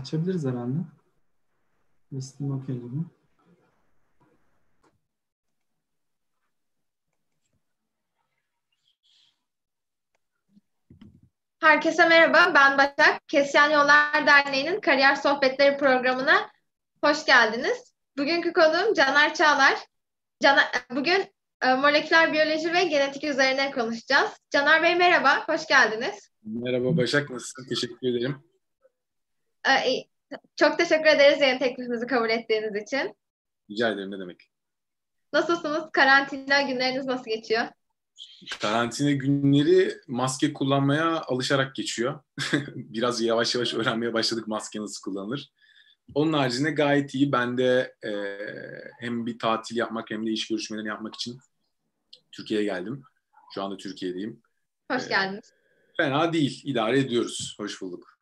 Açabiliriz herhalde. Listim okey gibi. Herkese merhaba, ben Başak. Kesyan Yollar Derneği'nin Kariyer Sohbetleri programına hoş geldiniz. Bugünkü konuğum Caner Çağlar. Caner, bugün e, moleküler biyoloji ve genetik üzerine konuşacağız. Caner Bey merhaba, hoş geldiniz. Merhaba Başak, nasılsın? Teşekkür ederim. Çok teşekkür ederiz yeni teklifimizi kabul ettiğiniz için. Rica ederim, ne demek. Nasılsınız? Karantina günleriniz nasıl geçiyor? Karantina günleri maske kullanmaya alışarak geçiyor. Biraz yavaş yavaş öğrenmeye başladık maske nasıl kullanılır. Onun haricinde gayet iyi. Ben de e, hem bir tatil yapmak hem de iş görüşmelerini yapmak için Türkiye'ye geldim. Şu anda Türkiye'deyim. Hoş geldiniz. E, fena değil. İdare ediyoruz. Hoş bulduk.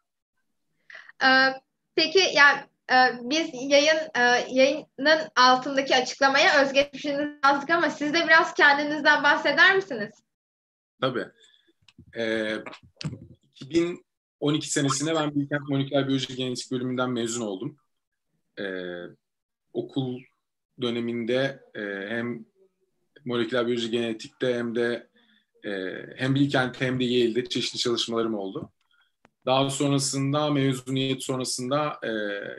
Ee, peki yani e, biz yayın e, yayının altındaki açıklamaya özgeçmişinizi yazdık ama siz de biraz kendinizden bahseder misiniz? Tabii. Ee, 2012 senesinde ben Bilkent Moleküler Biyoloji Genetik bölümünden mezun oldum. Ee, okul döneminde e, hem moleküler biyoloji genetikte hem de e, hem Bilkent'te hem de Yale'de çeşitli çalışmalarım oldu. Daha sonrasında mezuniyet sonrasında e,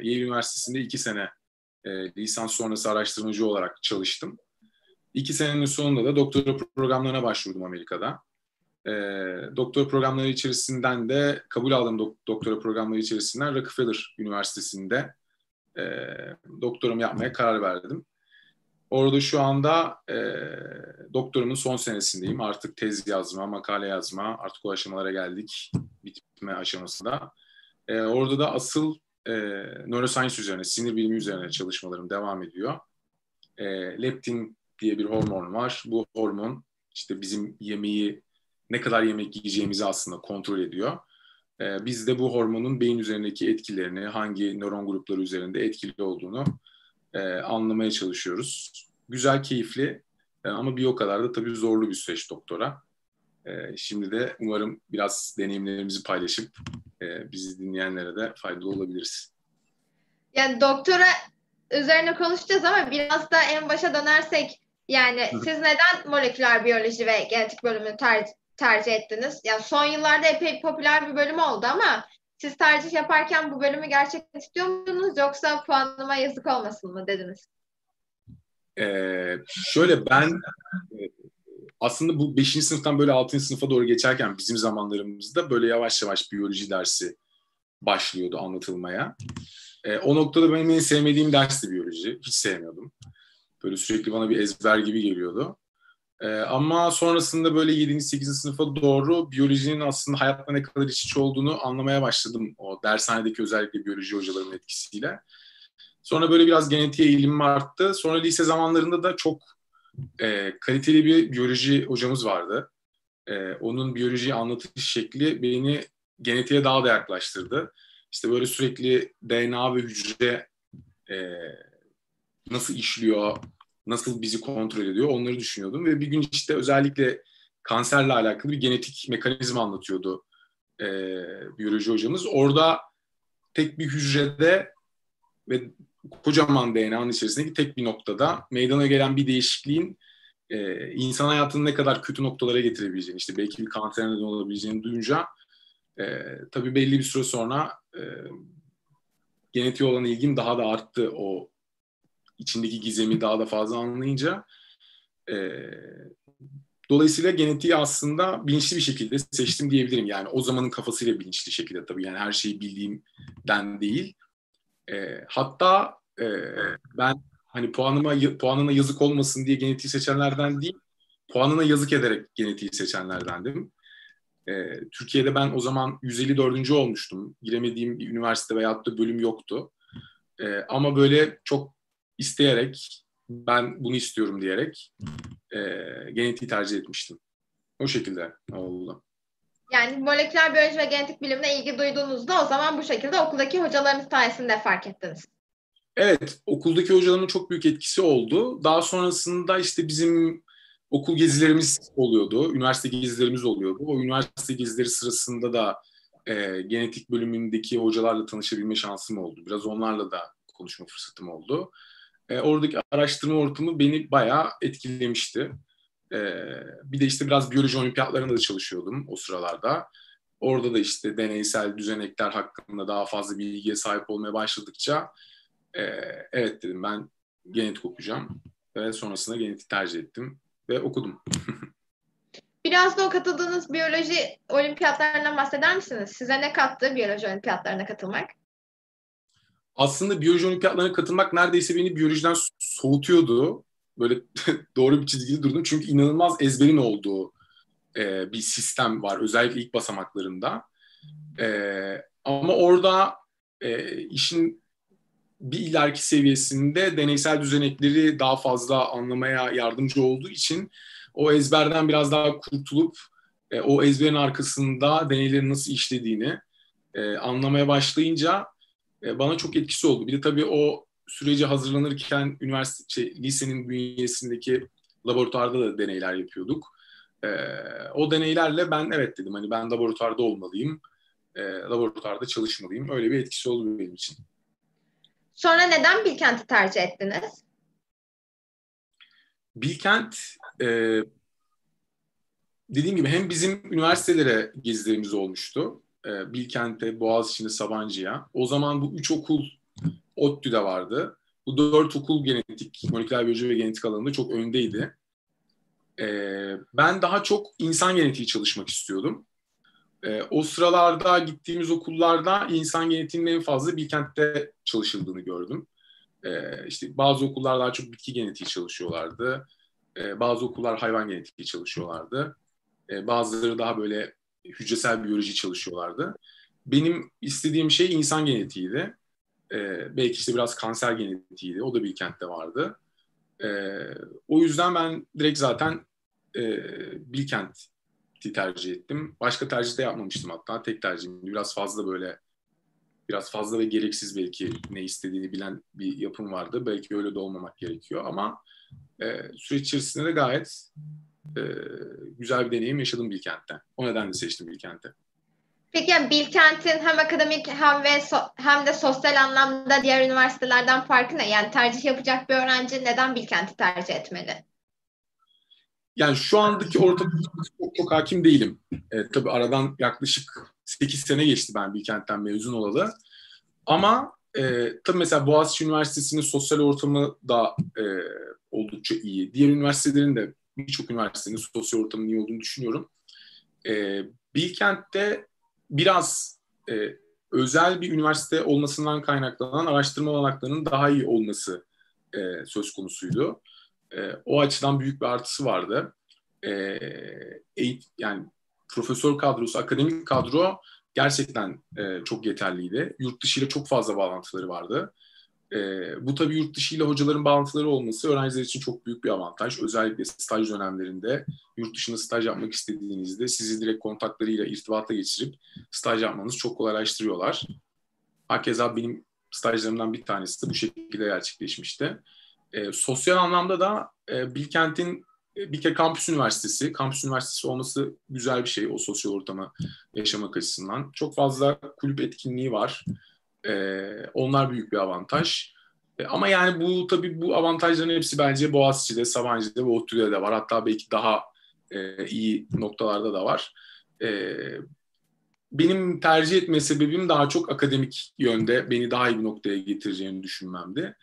Yale Üniversitesi'nde iki sene e, lisans sonrası araştırmacı olarak çalıştım. İki senenin sonunda da doktora programlarına başvurdum Amerika'da. E, doktora programları içerisinden de kabul aldığım dok- doktora programları içerisinden Rockefeller Üniversitesi'nde e, doktorumu yapmaya karar verdim. Orada şu anda e, doktorumun son senesindeyim. Artık tez yazma, makale yazma, artık o aşamalara geldik. Bitme aşamasında. E, orada da asıl e, neuroscience üzerine, sinir bilimi üzerine çalışmalarım devam ediyor. E, leptin diye bir hormon var. Bu hormon işte bizim yemeği, ne kadar yemek yiyeceğimizi aslında kontrol ediyor. E, biz de bu hormonun beyin üzerindeki etkilerini, hangi nöron grupları üzerinde etkili olduğunu e, anlamaya çalışıyoruz. Güzel, keyifli e, ama bir o kadar da tabii zorlu bir süreç doktora. E, şimdi de umarım biraz deneyimlerimizi paylaşıp e, bizi dinleyenlere de faydalı olabiliriz. Yani doktora üzerine konuşacağız ama biraz da en başa dönersek yani siz neden moleküler biyoloji ve genetik bölümünü ter tercih ettiniz? Yani son yıllarda epey popüler bir bölüm oldu ama siz tercih yaparken bu bölümü gerçekten istiyor muydunuz yoksa puanıma yazık olmasın mı dediniz? Ee, şöyle ben aslında bu 5. sınıftan böyle 6. sınıfa doğru geçerken bizim zamanlarımızda böyle yavaş yavaş biyoloji dersi başlıyordu anlatılmaya. Ee, o noktada benim en sevmediğim dersti biyoloji. Hiç sevmiyordum. Böyle sürekli bana bir ezber gibi geliyordu. Ee, ama sonrasında böyle 7. 8. sınıfa doğru biyolojinin aslında hayatta ne kadar iç içe olduğunu anlamaya başladım. O dershanedeki özellikle biyoloji hocalarının etkisiyle. Sonra böyle biraz genetiğe eğilimim arttı. Sonra lise zamanlarında da çok e, kaliteli bir biyoloji hocamız vardı. E, onun biyolojiyi anlatış şekli beni genetiğe daha da yaklaştırdı. İşte böyle sürekli DNA ve hücre e, nasıl işliyor, nasıl bizi kontrol ediyor onları düşünüyordum. Ve bir gün işte özellikle kanserle alakalı bir genetik mekanizma anlatıyordu e, biyoloji hocamız. Orada tek bir hücrede ve kocaman DNA'nın içerisindeki tek bir noktada meydana gelen bir değişikliğin e, insan hayatını ne kadar kötü noktalara getirebileceğini, işte belki bir kanser neden olabileceğini duyunca e, tabii belli bir süre sonra e, genetiğe olan ilgim daha da arttı o içindeki gizemi daha da fazla anlayınca. E, dolayısıyla genetiği aslında bilinçli bir şekilde seçtim diyebilirim. Yani o zamanın kafasıyla bilinçli şekilde tabii yani her şeyi bildiğimden değil. E, hatta e, ben hani puanıma puanına yazık olmasın diye genetiği seçenlerden değil, puanına yazık ederek genetiği seçenlerdendim. E, Türkiye'de ben o zaman 154. olmuştum. Giremediğim bir üniversite veyahut da bölüm yoktu. E, ama böyle çok isteyerek, ben bunu istiyorum diyerek e, genetiği tercih etmiştim. O şekilde oldu. Yani moleküler biyoloji ve genetik bilimine ilgi duyduğunuzda o zaman bu şekilde okuldaki hocalarınız sayesinde fark ettiniz. Evet, okuldaki hocalarımın çok büyük etkisi oldu. Daha sonrasında işte bizim okul gezilerimiz oluyordu, üniversite gezilerimiz oluyordu. O üniversite gezileri sırasında da e, genetik bölümündeki hocalarla tanışabilme şansım oldu. Biraz onlarla da konuşma fırsatım oldu. E, oradaki araştırma ortamı beni bayağı etkilemişti. E, bir de işte biraz biyoloji olimpiyatlarında da çalışıyordum o sıralarda. Orada da işte deneysel düzenekler hakkında daha fazla bilgiye sahip olmaya başladıkça e, evet dedim ben genetik okuyacağım ve sonrasında genetik tercih ettim ve okudum. Biraz da o katıldığınız biyoloji olimpiyatlarından bahseder misiniz? Size ne kattı biyoloji olimpiyatlarına katılmak? Aslında biyoloji olimpiyatlarına katılmak neredeyse beni biyolojiden soğutuyordu. Böyle doğru bir çizgide durdum. Çünkü inanılmaz ezberin olduğu e, bir sistem var. Özellikle ilk basamaklarında. E, ama orada e, işin bir ileriki seviyesinde deneysel düzenekleri daha fazla anlamaya yardımcı olduğu için o ezberden biraz daha kurtulup e, o ezberin arkasında deneylerin nasıl işlediğini e, anlamaya başlayınca e, bana çok etkisi oldu. Bir de tabii o sürece hazırlanırken üniversite şey, lisenin bünyesindeki laboratuvarda da deneyler yapıyorduk. E, o deneylerle ben evet dedim hani ben laboratuvarda olmalıyım. E, laboratuvarda çalışmalıyım. Öyle bir etkisi oldu benim için. Sonra neden Bilkent'i tercih ettiniz? Bilkent e, dediğim gibi hem bizim üniversitelere gezilerimiz olmuştu. E, Bilkent'e, Boğaziçi'ne, Sabancı'ya. O zaman bu üç okul ODTÜ'de vardı. Bu dört okul genetik, moleküler biyoloji ve genetik alanında çok öndeydi. E, ben daha çok insan genetiği çalışmak istiyordum. E, o sıralarda gittiğimiz okullarda insan genetiğinin en fazla Bilkent'te çalışıldığını gördüm. E, işte bazı okullar daha çok bitki genetiği çalışıyorlardı. E, bazı okullar hayvan genetiği çalışıyorlardı. E, bazıları daha böyle hücresel biyoloji çalışıyorlardı. Benim istediğim şey insan genetiğiydi. E, belki işte biraz kanser genetiğiydi. O da Bilkent'te vardı. E, o yüzden ben direkt zaten e, Bilkent'i tercih ettim. Başka tercih de yapmamıştım hatta. Tek tercihim. Biraz fazla böyle biraz fazla ve gereksiz belki ne istediğini bilen bir yapım vardı. Belki öyle de olmamak gerekiyor ama e, süreç içerisinde de gayet e, güzel bir deneyim yaşadım Bilkent'te. O nedenle seçtim Bilkent'i. Peki yani Bilkent'in hem akademik hem ve so- hem de sosyal anlamda diğer üniversitelerden farkı ne? Yani tercih yapacak bir öğrenci neden Bilkent'i tercih etmeli? Yani şu andaki ortamda çok, çok hakim değilim. E, tabii aradan yaklaşık 8 sene geçti ben Bilkent'ten mezun olalı. Ama e, tabii mesela Boğaziçi Üniversitesi'nin sosyal ortamı da e, oldukça iyi. Diğer üniversitelerin de birçok üniversitenin sosyal ortamının iyi olduğunu düşünüyorum. E, Bilkent'te biraz e, özel bir üniversite olmasından kaynaklanan araştırma olanaklarının daha iyi olması e, söz konusuydu. E, o açıdan büyük bir artısı vardı. E, eğit, yani profesör kadrosu, akademik kadro gerçekten e, çok yeterliydi. Yurt dışı ile çok fazla bağlantıları vardı. E, bu tabii yurt dışı ile hocaların bağlantıları olması öğrenciler için çok büyük bir avantaj. Özellikle staj dönemlerinde yurt dışında staj yapmak istediğinizde sizi direkt kontaklarıyla irtibata geçirip staj yapmanız çok kolaylaştırıyorlar. Hakeza benim stajlarımdan bir tanesi de bu şekilde gerçekleşmişti. E, sosyal anlamda da e, Bilkent'in bir kere kampüs üniversitesi, kampüs üniversitesi olması güzel bir şey o sosyal ortamı yaşamak açısından. Çok fazla kulüp etkinliği var. Ee, onlar büyük bir avantaj. Ee, ama yani bu tabii bu avantajların hepsi bence Boğaziçi'de, Sabancı'da ve ODTÜ'de de var. Hatta belki daha e, iyi noktalarda da var. E, benim tercih etme sebebim daha çok akademik yönde beni daha iyi bir noktaya getireceğini düşünmemdi.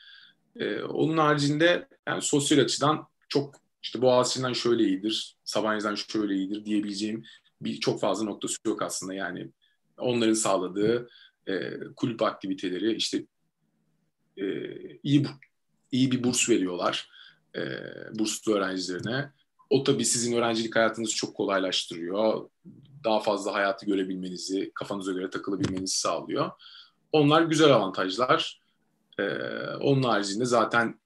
E, onun haricinde yani sosyal açıdan çok işte Boğaziçi'nden şöyle iyidir, Sabancı'dan şöyle iyidir diyebileceğim bir çok fazla noktası yok aslında. Yani onların sağladığı e, kulüp aktiviteleri işte e, iyi iyi bir burs veriyorlar e, burslu öğrencilerine. O tabii sizin öğrencilik hayatınızı çok kolaylaştırıyor. Daha fazla hayatı görebilmenizi, kafanıza göre takılabilmenizi sağlıyor. Onlar güzel avantajlar. Ee, onun haricinde zaten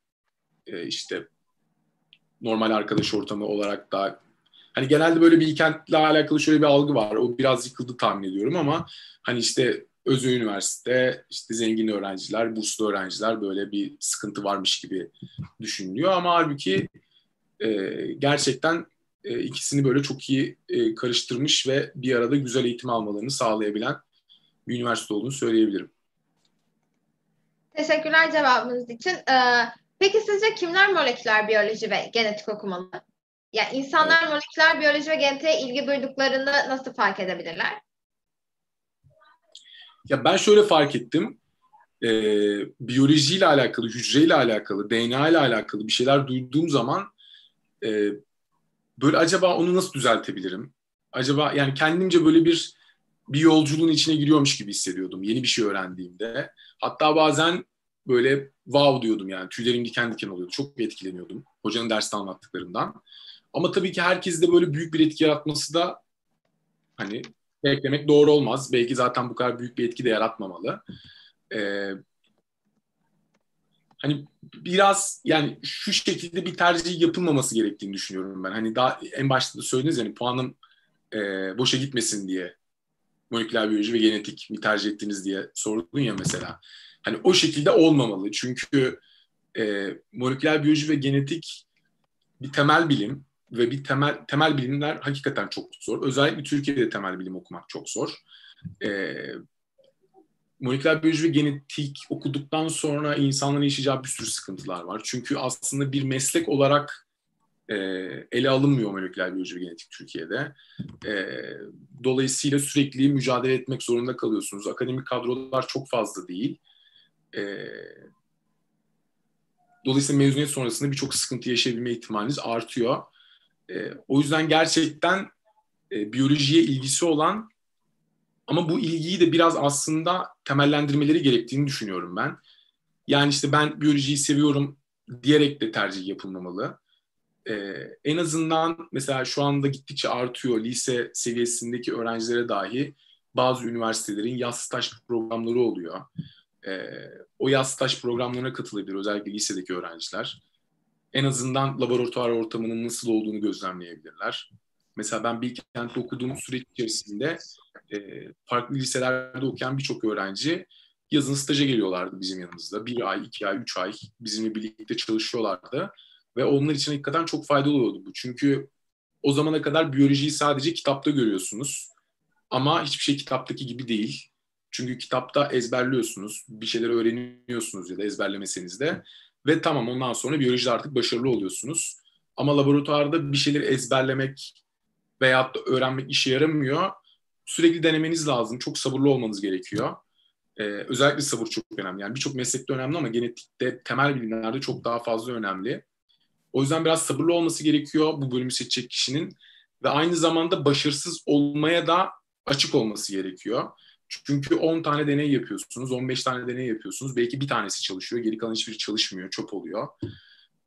e, işte normal arkadaş ortamı olarak da hani genelde böyle bir kentle alakalı şöyle bir algı var. O biraz yıkıldı tahmin ediyorum ama hani işte özel üniversite, işte zengin öğrenciler, burslu öğrenciler böyle bir sıkıntı varmış gibi düşünülüyor. Ama halbuki e, gerçekten e, ikisini böyle çok iyi e, karıştırmış ve bir arada güzel eğitim almalarını sağlayabilen bir üniversite olduğunu söyleyebilirim. Teşekkürler cevabınız için. Ee, peki sizce kimler moleküler biyoloji ve genetik okumalı? Yani insanlar evet. moleküler biyoloji ve genetiğe ilgi duyduklarını nasıl fark edebilirler? Ya ben şöyle fark ettim. Ee, biyolojiyle alakalı, hücreyle alakalı, DNA ile alakalı bir şeyler duyduğum zaman e, böyle acaba onu nasıl düzeltebilirim? Acaba yani kendimce böyle bir bir yolculuğun içine giriyormuş gibi hissediyordum yeni bir şey öğrendiğimde. Hatta bazen böyle wow diyordum yani tüylerim diken diken oluyordu. Çok etkileniyordum hocanın derste anlattıklarından. Ama tabii ki herkes de böyle büyük bir etki yaratması da hani beklemek doğru olmaz. Belki zaten bu kadar büyük bir etki de yaratmamalı. Ee, hani biraz yani şu şekilde bir tercih yapılmaması gerektiğini düşünüyorum ben. Hani daha en başta da söylediniz yani puanım e, boşa gitmesin diye moleküler biyoloji ve genetik mi tercih ettiniz diye sordun ya mesela. Hani o şekilde olmamalı. Çünkü e, moleküler biyoloji ve genetik bir temel bilim ve bir temel temel bilimler hakikaten çok zor. Özellikle Türkiye'de temel bilim okumak çok zor. E, moleküler biyoloji ve genetik okuduktan sonra insanların yaşayacağı bir sürü sıkıntılar var. Çünkü aslında bir meslek olarak e, ele alınmıyor moleküler biyoloji ve genetik Türkiye'de. E, dolayısıyla sürekli mücadele etmek zorunda kalıyorsunuz. Akademik kadrolar çok fazla değil. E, dolayısıyla mezuniyet sonrasında birçok sıkıntı yaşayabilme ihtimaliniz artıyor. E, o yüzden gerçekten e, biyolojiye ilgisi olan ama bu ilgiyi de biraz aslında temellendirmeleri gerektiğini düşünüyorum ben. Yani işte ben biyolojiyi seviyorum diyerek de tercih yapılmamalı. Ee, en azından mesela şu anda gittikçe artıyor lise seviyesindeki öğrencilere dahi bazı üniversitelerin yaz staj programları oluyor. Ee, o yaz staj programlarına katılabilir özellikle lisedeki öğrenciler. En azından laboratuvar ortamının nasıl olduğunu gözlemleyebilirler. Mesela ben Bilkent'te okuduğum süreç içerisinde e, farklı liselerde okuyan birçok öğrenci yazın staja geliyorlardı bizim yanımızda. Bir ay, iki ay, üç ay bizimle birlikte çalışıyorlardı. Ve onlar için hakikaten çok faydalı oldu bu. Çünkü o zamana kadar biyolojiyi sadece kitapta görüyorsunuz. Ama hiçbir şey kitaptaki gibi değil. Çünkü kitapta ezberliyorsunuz, bir şeyler öğreniyorsunuz ya da ezberlemeseniz de. Ve tamam ondan sonra biyolojide artık başarılı oluyorsunuz. Ama laboratuvarda bir şeyleri ezberlemek veyahut da öğrenmek işe yaramıyor. Sürekli denemeniz lazım. Çok sabırlı olmanız gerekiyor. Ee, özellikle sabır çok önemli. Yani birçok meslekte önemli ama genetikte, temel bilimlerde çok daha fazla önemli. O yüzden biraz sabırlı olması gerekiyor bu bölümü seçecek kişinin. Ve aynı zamanda başarısız olmaya da açık olması gerekiyor. Çünkü 10 tane deney yapıyorsunuz, 15 tane deney yapıyorsunuz. Belki bir tanesi çalışıyor, geri kalan hiçbiri çalışmıyor, çöp oluyor.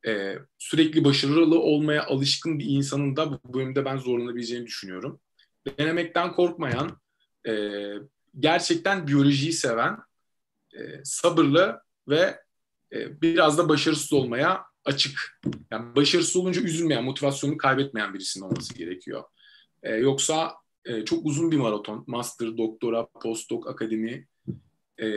Ee, sürekli başarılı olmaya alışkın bir insanın da bu bölümde ben zorlanabileceğini düşünüyorum. Denemekten korkmayan, e, gerçekten biyolojiyi seven, e, sabırlı ve e, biraz da başarısız olmaya açık. Yani başarısız olunca üzülmeyen, motivasyonunu kaybetmeyen birisinin olması gerekiyor. E, yoksa e, çok uzun bir maraton. Master, doktora, postdoc, akademi. E,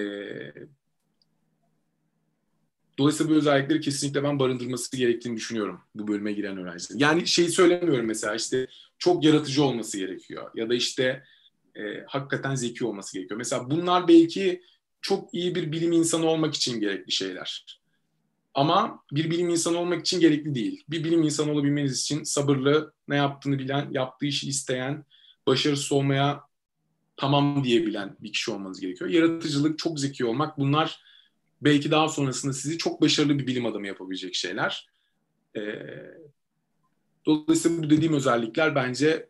dolayısıyla bu özellikleri kesinlikle ben barındırması gerektiğini düşünüyorum bu bölüme giren öğrencilerin. Yani şey söylemiyorum mesela işte çok yaratıcı olması gerekiyor ya da işte e, hakikaten zeki olması gerekiyor. Mesela bunlar belki çok iyi bir bilim insanı olmak için gerekli şeyler. Ama bir bilim insanı olmak için gerekli değil. Bir bilim insanı olabilmeniz için sabırlı, ne yaptığını bilen, yaptığı işi isteyen, başarısız olmaya tamam diyebilen bir kişi olmanız gerekiyor. Yaratıcılık, çok zeki olmak bunlar belki daha sonrasında sizi çok başarılı bir bilim adamı yapabilecek şeyler. Ee, dolayısıyla bu dediğim özellikler bence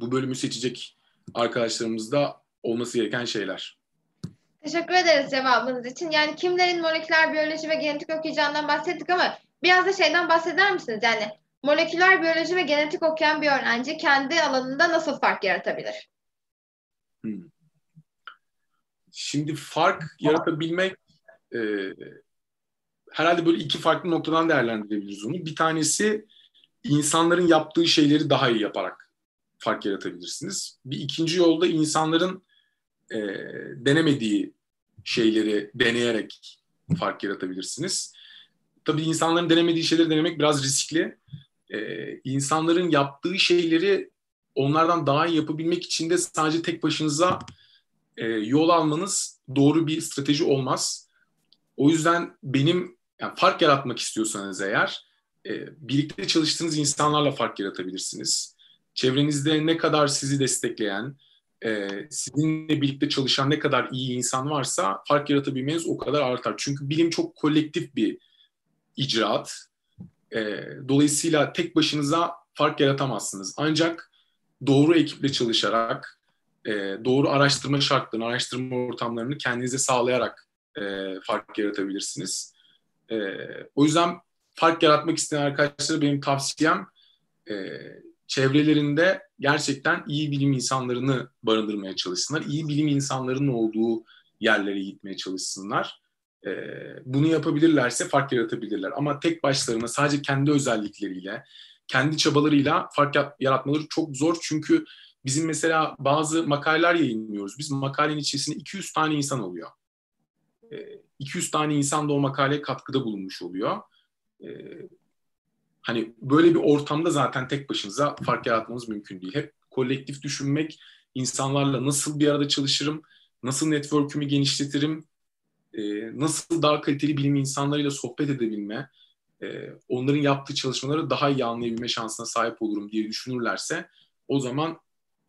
bu bölümü seçecek arkadaşlarımızda olması gereken şeyler. Teşekkür ederiz cevabınız için. Yani kimlerin moleküler biyoloji ve genetik okuyacağından bahsettik ama biraz da şeyden bahseder misiniz? Yani moleküler biyoloji ve genetik okuyan bir öğrenci kendi alanında nasıl fark yaratabilir? Hmm. Şimdi fark yaratabilmek e, herhalde böyle iki farklı noktadan değerlendirebiliriz onu. Bir tanesi insanların yaptığı şeyleri daha iyi yaparak fark yaratabilirsiniz. Bir ikinci yolda insanların e, denemediği şeyleri deneyerek fark yaratabilirsiniz. Tabii insanların denemediği şeyleri denemek biraz riskli. Ee, insanların yaptığı şeyleri onlardan daha iyi yapabilmek için de sadece tek başınıza e, yol almanız doğru bir strateji olmaz. O yüzden benim yani fark yaratmak istiyorsanız eğer e, birlikte çalıştığınız insanlarla fark yaratabilirsiniz. Çevrenizde ne kadar sizi destekleyen, e, sizinle birlikte çalışan ne kadar iyi insan varsa fark yaratabilmeniz o kadar artar. Çünkü bilim çok kolektif bir icraat. E, dolayısıyla tek başınıza fark yaratamazsınız. Ancak doğru ekiple çalışarak, e, doğru araştırma şartlarını, araştırma ortamlarını kendinize sağlayarak e, fark yaratabilirsiniz. E, o yüzden fark yaratmak isteyen arkadaşlara benim tavsiyem e, çevrelerinde gerçekten iyi bilim insanlarını barındırmaya çalışsınlar. İyi bilim insanlarının olduğu yerlere gitmeye çalışsınlar. E, bunu yapabilirlerse fark yaratabilirler. Ama tek başlarına sadece kendi özellikleriyle, kendi çabalarıyla fark yaratmaları çok zor. Çünkü bizim mesela bazı makaleler yayınlıyoruz. Biz makalenin içerisinde 200 tane insan oluyor. 200 tane insan da o makaleye katkıda bulunmuş oluyor. Hani böyle bir ortamda zaten tek başınıza fark yaratmanız mümkün değil. Hep kolektif düşünmek, insanlarla nasıl bir arada çalışırım, nasıl network'ümü genişletirim, nasıl daha kaliteli bilim insanlarıyla sohbet edebilme, onların yaptığı çalışmaları daha iyi anlayabilme şansına sahip olurum diye düşünürlerse o zaman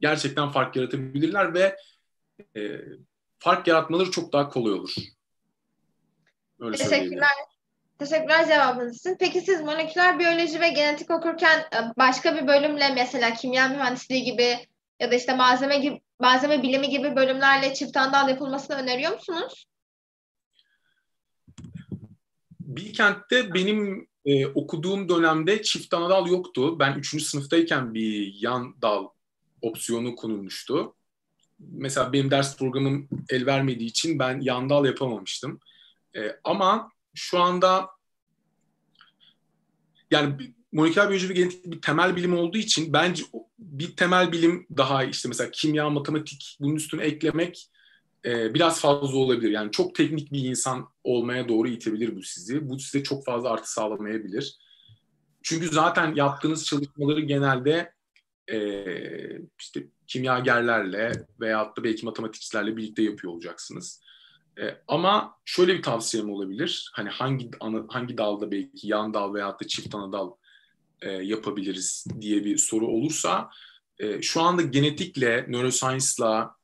gerçekten fark yaratabilirler ve fark yaratmaları çok daha kolay olur. Öyle Teşekkürler. Teşekkürler cevabınız için. Peki siz moleküler biyoloji ve genetik okurken e, başka bir bölümle mesela kimya mühendisliği gibi ya da işte malzeme gibi malzeme bilimi gibi bölümlerle çift andal yapılmasını öneriyor musunuz? Bilkent'te benim e, okuduğum dönemde çift ana dal yoktu. Ben 3. sınıftayken bir yan dal opsiyonu konulmuştu. Mesela benim ders programım el vermediği için ben yan dal yapamamıştım. E, ama şu anda yani moleküler biyoloji ve genetik bir temel bilim olduğu için bence bir temel bilim daha işte mesela kimya, matematik bunun üstüne eklemek e, biraz fazla olabilir. Yani çok teknik bir insan olmaya doğru itebilir bu sizi. Bu size çok fazla artı sağlamayabilir. Çünkü zaten yaptığınız çalışmaları genelde e, işte kimyagerlerle veyahut da belki matematikçilerle birlikte yapıyor olacaksınız. E, ama şöyle bir tavsiyem olabilir. Hani hangi ana, hangi dalda belki yan dal veyahut da çift ana dal e, yapabiliriz diye bir soru olursa e, şu anda genetikle, neuroscience'la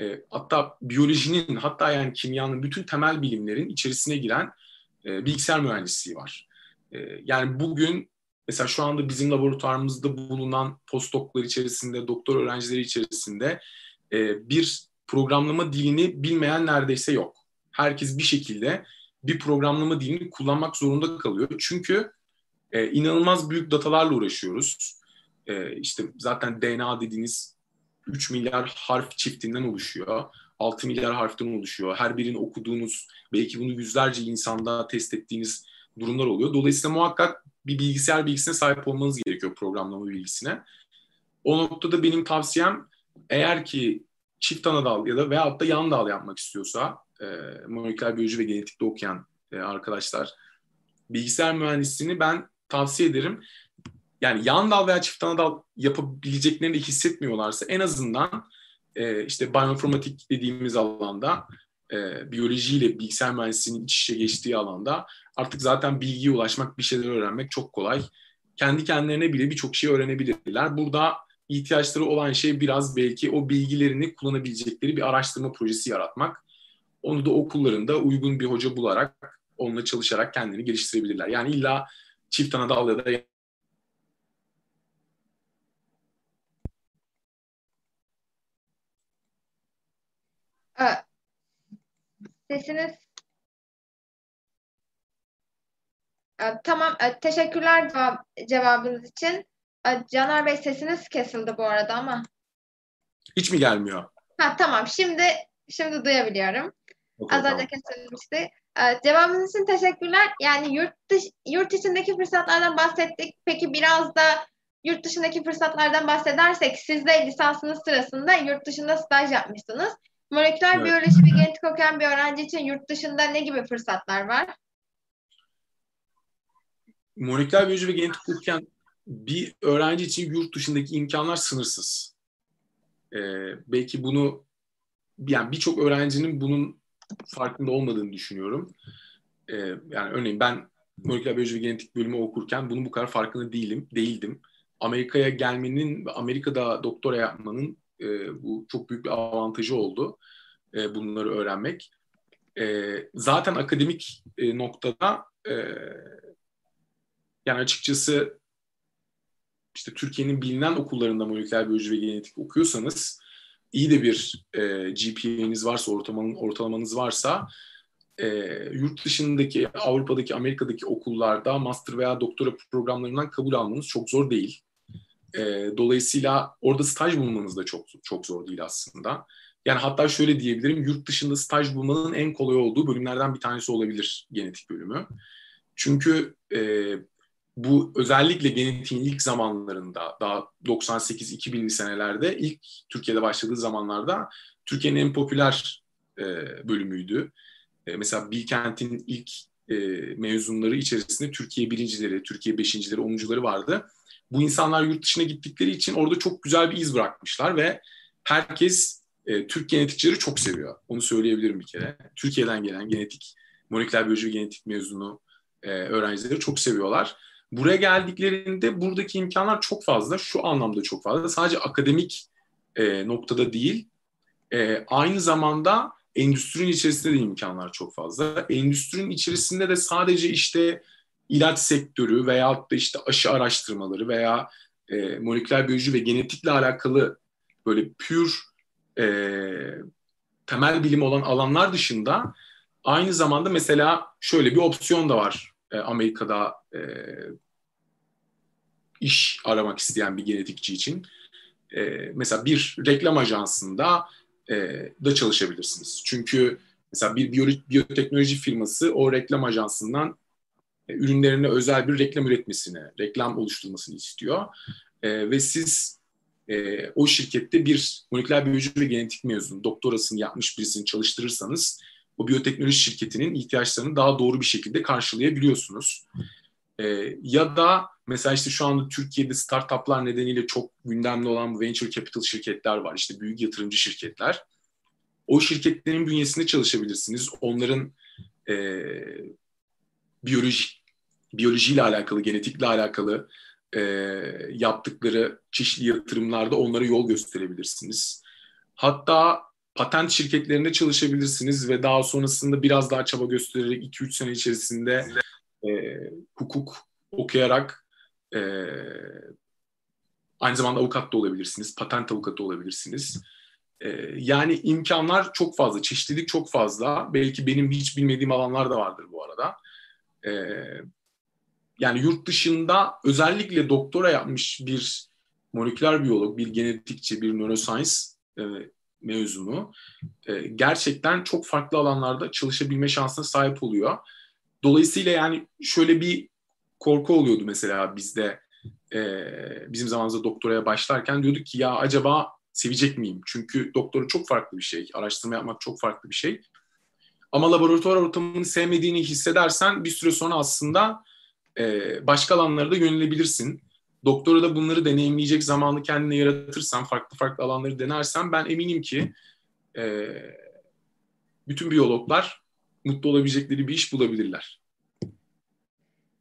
e, hatta biyolojinin hatta yani kimyanın bütün temel bilimlerin içerisine giren e, bilgisayar mühendisliği var. E, yani bugün mesela şu anda bizim laboratuvarımızda bulunan postdoklar içerisinde, doktor öğrencileri içerisinde e, bir programlama dilini bilmeyen neredeyse yok herkes bir şekilde bir programlama dilini kullanmak zorunda kalıyor. Çünkü e, inanılmaz büyük datalarla uğraşıyoruz. E, işte zaten DNA dediğiniz 3 milyar harf çiftinden oluşuyor. 6 milyar harften oluşuyor. Her birini okuduğunuz, belki bunu yüzlerce insanda test ettiğiniz durumlar oluyor. Dolayısıyla muhakkak bir bilgisayar bilgisine sahip olmanız gerekiyor programlama bilgisine. O noktada benim tavsiyem eğer ki çift ana dal ya da veyahut da yan dal yapmak istiyorsa e, moleküler biyoloji ve genetikte okuyan e, arkadaşlar bilgisayar mühendisliğini ben tavsiye ederim. Yani yan dal veya çift ana dal yapabileceklerini hissetmiyorlarsa en azından e, işte bioinformatik dediğimiz alanda e, biyolojiyle bilgisayar mühendisliğinin iç içe geçtiği alanda artık zaten bilgiye ulaşmak, bir şeyler öğrenmek çok kolay. Kendi kendilerine bile birçok şey öğrenebilirler. Burada ihtiyaçları olan şey biraz belki o bilgilerini kullanabilecekleri bir araştırma projesi yaratmak. Onu da okullarında uygun bir hoca bularak, onunla çalışarak kendini geliştirebilirler. Yani illa çift ana dal ya da Sesiniz Tamam, teşekkürler cevabınız için. Caner Bey sesiniz kesildi bu arada ama. Hiç mi gelmiyor? Ha tamam, şimdi şimdi duyabiliyorum. Okay, Az önce kesilmişti. Ee, cevabınız için teşekkürler. Yani yurt dış, yurt içindeki fırsatlardan bahsettik. Peki biraz da yurt dışındaki fırsatlardan bahsedersek siz de lisansınız sırasında yurt dışında staj yapmışsınız. Moleküler evet. biyoloji ve genetik okuyan bir öğrenci için yurt dışında ne gibi fırsatlar var? Moleküler biyoloji ve genetik okuyan bir öğrenci için yurt dışındaki imkanlar sınırsız. Ee, belki bunu yani birçok öğrencinin bunun farkında olmadığını düşünüyorum. E, yani örneğin ben moleküler biyoloji ve genetik bölümü okurken bunun bu kadar farkında değilim, değildim. Amerika'ya gelmenin ve Amerika'da doktora yapmanın e, bu çok büyük bir avantajı oldu. E, bunları öğrenmek. E, zaten akademik e, noktada e, yani açıkçası işte Türkiye'nin bilinen okullarında moleküler biyoloji ve genetik okuyorsanız iyi de bir e, GPA'niz varsa, ortalamanın, ortalamanız varsa e, yurt dışındaki, Avrupa'daki, Amerika'daki okullarda master veya doktora programlarından kabul almanız çok zor değil. E, dolayısıyla orada staj bulmanız da çok çok zor değil aslında. Yani hatta şöyle diyebilirim, yurt dışında staj bulmanın en kolay olduğu bölümlerden bir tanesi olabilir genetik bölümü. Çünkü e, bu özellikle genetiğin ilk zamanlarında daha 98-2000'li senelerde ilk Türkiye'de başladığı zamanlarda Türkiye'nin en popüler e, bölümüydü. E, mesela Bilkent'in ilk e, mezunları içerisinde Türkiye birincileri, Türkiye beşincileri, onuncuları vardı. Bu insanlar yurt dışına gittikleri için orada çok güzel bir iz bırakmışlar ve herkes e, Türk genetikçileri çok seviyor. Onu söyleyebilirim bir kere. Türkiye'den gelen genetik, moleküler biyoloji ve genetik mezunu e, öğrencileri çok seviyorlar. Buraya geldiklerinde buradaki imkanlar çok fazla. Şu anlamda çok fazla. Sadece akademik e, noktada değil. E, aynı zamanda endüstrinin içerisinde de imkanlar çok fazla. Endüstrinin içerisinde de sadece işte ilaç sektörü veya da işte aşı araştırmaları veya e, moleküler biyoloji ve genetikle alakalı böyle pür e, temel bilim olan alanlar dışında aynı zamanda mesela şöyle bir opsiyon da var e, Amerika'da e, iş aramak isteyen bir genetikçi için. E, mesela bir reklam ajansında e, da çalışabilirsiniz. Çünkü mesela bir biyoteknoloji firması o reklam ajansından e, ürünlerine özel bir reklam üretmesini, reklam oluşturmasını istiyor. E, ve siz e, o şirkette bir moleküler biyoloji ve genetik mezunu, doktorasını yapmış birisini çalıştırırsanız o biyoteknoloji şirketinin ihtiyaçlarını daha doğru bir şekilde karşılayabiliyorsunuz. E, ya da mesela işte şu anda Türkiye'de startuplar nedeniyle çok gündemli olan venture capital şirketler var. İşte büyük yatırımcı şirketler. O şirketlerin bünyesinde çalışabilirsiniz. Onların e, biyoloji biyolojiyle alakalı, genetikle alakalı e, yaptıkları çeşitli yatırımlarda onlara yol gösterebilirsiniz. Hatta patent şirketlerinde çalışabilirsiniz ve daha sonrasında biraz daha çaba göstererek 2-3 sene içerisinde e, hukuk okuyarak e, aynı zamanda avukat da olabilirsiniz, patent avukatı olabilirsiniz. E, yani imkanlar çok fazla, çeşitlilik çok fazla. Belki benim hiç bilmediğim alanlar da vardır bu arada. E, yani yurt dışında özellikle doktora yapmış bir moleküler biyolog, bir genetikçi, bir neuroscience e, mezunu e, gerçekten çok farklı alanlarda çalışabilme şansına sahip oluyor. Dolayısıyla yani şöyle bir korku oluyordu mesela bizde e, bizim zamanımızda doktoraya başlarken diyorduk ki ya acaba sevecek miyim? Çünkü doktora çok farklı bir şey. Araştırma yapmak çok farklı bir şey. Ama laboratuvar ortamını sevmediğini hissedersen bir süre sonra aslında e, başka alanlara da yönelebilirsin. Doktora da bunları deneyimleyecek zamanı kendine yaratırsan, farklı farklı alanları denersen ben eminim ki e, bütün biyologlar mutlu olabilecekleri bir iş bulabilirler.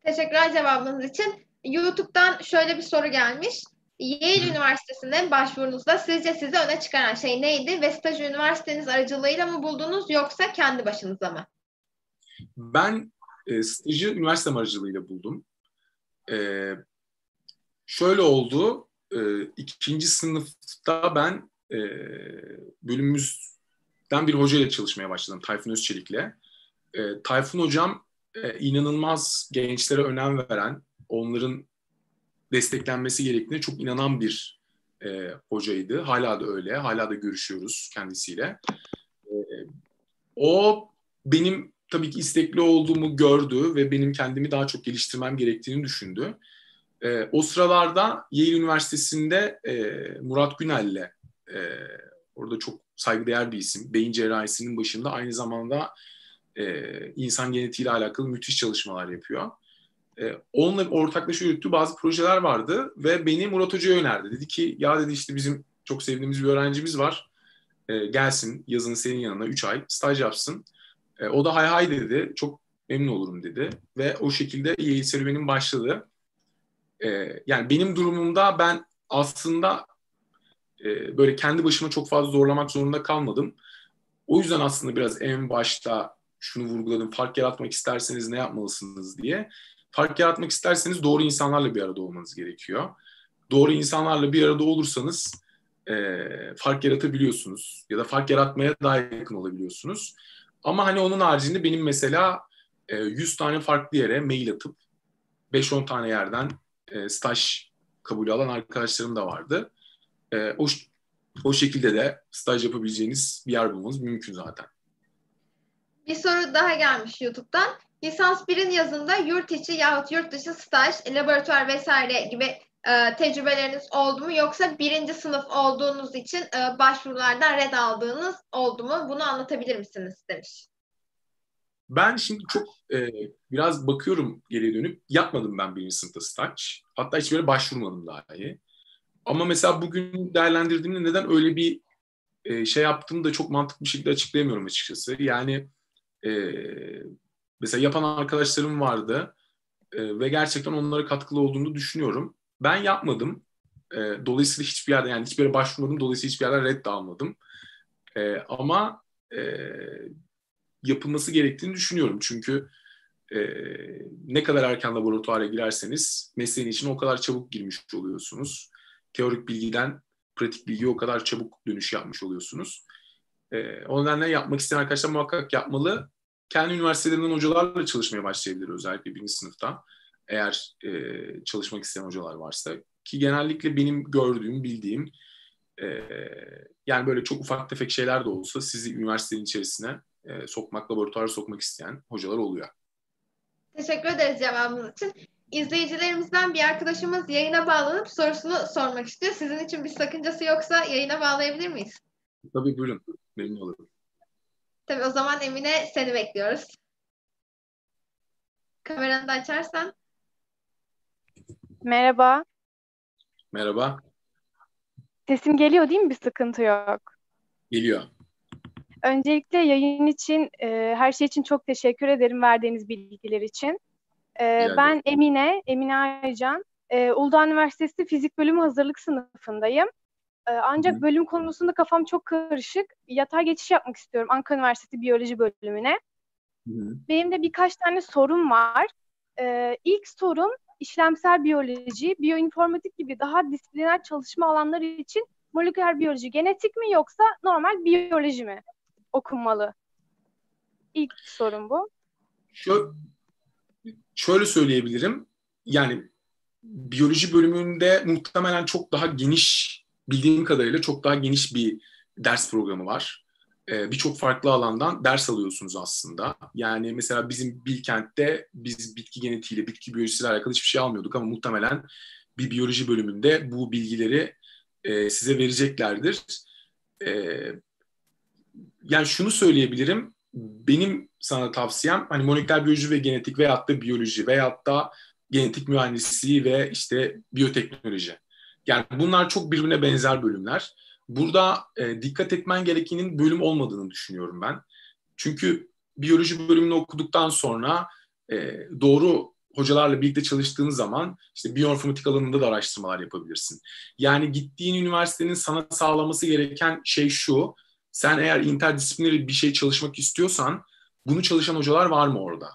Teşekkürler cevabınız için. YouTube'dan şöyle bir soru gelmiş. Yale Üniversitesi'ne başvurunuzda sizce sizi öne çıkaran şey neydi ve stajı üniversiteniz aracılığıyla mı buldunuz yoksa kendi başınıza mı? Ben e, stajı üniversitem aracılığıyla buldum. E, şöyle oldu, e, ikinci sınıfta ben e, bölümümüzden bir hocayla çalışmaya başladım, Tayfun Özçelik'le. E, Tayfun hocam e, inanılmaz gençlere önem veren, onların desteklenmesi gerektiğine çok inanan bir e, hocaydı. Hala da öyle, hala da görüşüyoruz kendisiyle. E, o benim tabii ki istekli olduğumu gördü ve benim kendimi daha çok geliştirmem gerektiğini düşündü. E, o sıralarda Yale Üniversitesi'nde e, Murat Günel'le e, orada çok saygıdeğer bir isim. Beyin cerrahisinin başında aynı zamanda e, insan genetiğiyle alakalı müthiş çalışmalar yapıyor. E, onunla ortaklaşa yürüttüğü bazı projeler vardı ve beni Murat Hoca'ya önerdi. Dedi ki ya dedi işte bizim çok sevdiğimiz bir öğrencimiz var. e, gelsin yazın senin yanına 3 ay staj yapsın. E, o da hay hay dedi. Çok memnun olurum dedi. Ve o şekilde Yale serüvenim başladı. E, yani benim durumumda ben aslında e, böyle kendi başıma çok fazla zorlamak zorunda kalmadım. O yüzden aslında biraz en başta şunu vurguladım. Fark yaratmak isterseniz ne yapmalısınız diye. Fark yaratmak isterseniz doğru insanlarla bir arada olmanız gerekiyor. Doğru insanlarla bir arada olursanız e, fark yaratabiliyorsunuz. Ya da fark yaratmaya daha yakın olabiliyorsunuz. Ama hani onun haricinde benim mesela e, 100 tane farklı yere mail atıp 5-10 tane yerden e, staj kabulü alan arkadaşlarım da vardı. E, o, o şekilde de staj yapabileceğiniz bir yer bulmanız mümkün zaten. Bir soru daha gelmiş YouTube'dan. Lisans 1'in yazında yurt içi yahut yurt dışı staj, laboratuvar vesaire gibi e, tecrübeleriniz oldu mu? Yoksa birinci sınıf olduğunuz için e, başvurulardan red aldığınız oldu mu? Bunu anlatabilir misiniz demiş. Ben şimdi çok e, biraz bakıyorum geriye dönüp yapmadım ben birinci sınıfta staj. Hatta hiç böyle başvurmadım daha iyi. Ama mesela bugün değerlendirdiğimde neden öyle bir e, şey yaptığımı da çok mantıklı bir şekilde açıklayamıyorum açıkçası. Yani e, mesela yapan arkadaşlarım vardı e, ve gerçekten onlara katkılı olduğunu düşünüyorum. Ben yapmadım. E, dolayısıyla hiçbir yerde yani hiçbir yere başvurmadım. Dolayısıyla hiçbir yerden red de almadım. E, ama e, yapılması gerektiğini düşünüyorum. Çünkü e, ne kadar erken laboratuvara girerseniz mesleğin için o kadar çabuk girmiş oluyorsunuz. Teorik bilgiden pratik bilgiye o kadar çabuk dönüş yapmış oluyorsunuz. E, o nedenle yapmak isteyen arkadaşlar muhakkak yapmalı. Kendi üniversitelerinden hocalarla çalışmaya başlayabilir özellikle birinci sınıfta. Eğer e, çalışmak isteyen hocalar varsa. Ki genellikle benim gördüğüm, bildiğim e, yani böyle çok ufak tefek şeyler de olsa sizi üniversitenin içerisine e, sokmak, laboratuvara sokmak isteyen hocalar oluyor. Teşekkür ederiz cevabınız için. İzleyicilerimizden bir arkadaşımız yayına bağlanıp sorusunu sormak istiyor. Sizin için bir sakıncası yoksa yayına bağlayabilir miyiz? Tabii buyurun. Memnun olurum. Tabii o zaman Emine seni bekliyoruz. Kameranı da açarsan. Merhaba. Merhaba. Sesim geliyor değil mi? Bir sıkıntı yok. Geliyor. Öncelikle yayın için, e, her şey için çok teşekkür ederim verdiğiniz bilgiler için. E, ben Emine, Emine Aycan. E, Uludağ Üniversitesi Fizik Bölümü Hazırlık sınıfındayım. E, ancak bölüm konusunda kafam çok karışık. Yatay geçiş yapmak istiyorum Ankara Üniversitesi Biyoloji Bölümüne. Hı. Benim de birkaç tane sorum var. E, ilk sorum işlemsel biyoloji, biyoinformatik gibi daha disipliner çalışma alanları için moleküler biyoloji genetik mi yoksa normal biyoloji mi okunmalı? İlk sorum bu. Şöyle, şöyle söyleyebilirim. Yani biyoloji bölümünde muhtemelen çok daha geniş, bildiğim kadarıyla çok daha geniş bir ders programı var. Ee, Birçok farklı alandan ders alıyorsunuz aslında. Yani mesela bizim Bilkent'te biz bitki genetiğiyle, bitki biyolojisiyle alakalı hiçbir şey almıyorduk ama muhtemelen bir biyoloji bölümünde bu bilgileri e, size vereceklerdir. E, yani şunu söyleyebilirim. Benim sana tavsiyem hani moleküler biyoloji ve genetik veyahut da biyoloji veyahut da genetik mühendisliği ve işte biyoteknoloji. Yani bunlar çok birbirine benzer bölümler. Burada e, dikkat etmen gerekenin bölüm olmadığını düşünüyorum ben. Çünkü biyoloji bölümünü okuduktan sonra e, doğru hocalarla birlikte çalıştığın zaman işte biyoinformatik alanında da araştırmalar yapabilirsin. Yani gittiğin üniversitenin sana sağlaması gereken şey şu. Sen eğer interdisipliner bir şey çalışmak istiyorsan bunu çalışan hocalar var mı orada?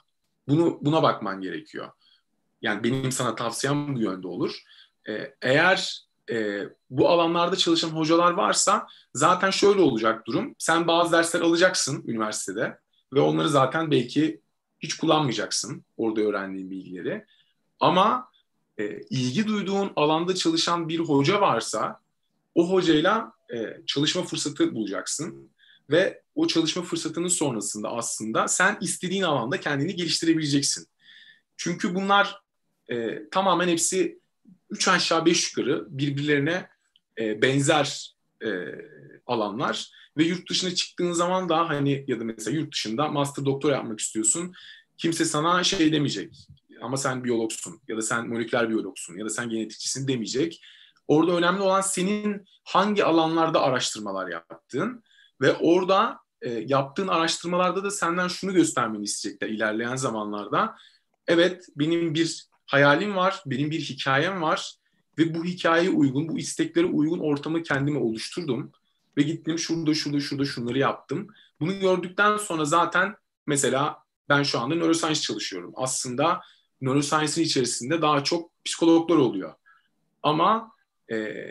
Bunu buna bakman gerekiyor. Yani benim sana tavsiyem bu yönde olur. Ee, eğer e, bu alanlarda çalışan hocalar varsa zaten şöyle olacak durum. Sen bazı dersler alacaksın üniversitede ve onları zaten belki hiç kullanmayacaksın orada öğrendiğin bilgileri. Ama e, ilgi duyduğun alanda çalışan bir hoca varsa o hocayla e, çalışma fırsatı bulacaksın ve o çalışma fırsatının sonrasında aslında sen istediğin alanda kendini geliştirebileceksin. Çünkü bunlar e, tamamen hepsi üç aşağı beş yukarı birbirlerine e, benzer e, alanlar ve yurt dışına çıktığın zaman da hani ya da mesela yurt dışında master doktor yapmak istiyorsun. Kimse sana şey demeyecek. Ama sen biyologsun ya da sen moleküler biyologsun ya da sen genetikçisin demeyecek. Orada önemli olan senin hangi alanlarda araştırmalar yaptığın Ve orada e, yaptığın araştırmalarda da senden şunu göstermeni isteyecekler ilerleyen zamanlarda. Evet benim bir hayalim var, benim bir hikayem var ve bu hikayeye uygun, bu isteklere uygun ortamı kendime oluşturdum. Ve gittim şurada, şurada, şurada şunları yaptım. Bunu gördükten sonra zaten mesela ben şu anda neuroscience çalışıyorum. Aslında neuroscience'ın içerisinde daha çok psikologlar oluyor. Ama e,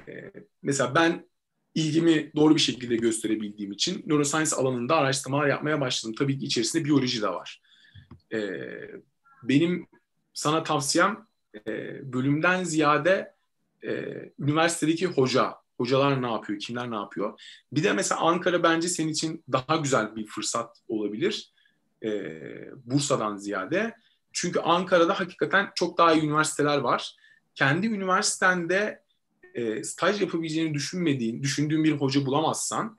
mesela ben ilgimi doğru bir şekilde gösterebildiğim için neuroscience alanında araştırmalar yapmaya başladım. Tabii ki içerisinde biyoloji de var. E, benim sana tavsiyem e, bölümden ziyade e, üniversitedeki hoca, hocalar ne yapıyor, kimler ne yapıyor. Bir de mesela Ankara bence senin için daha güzel bir fırsat olabilir. E, Bursa'dan ziyade. Çünkü Ankara'da hakikaten çok daha iyi üniversiteler var. Kendi üniversitende e, staj yapabileceğini düşünmediğin, düşündüğün bir hoca bulamazsan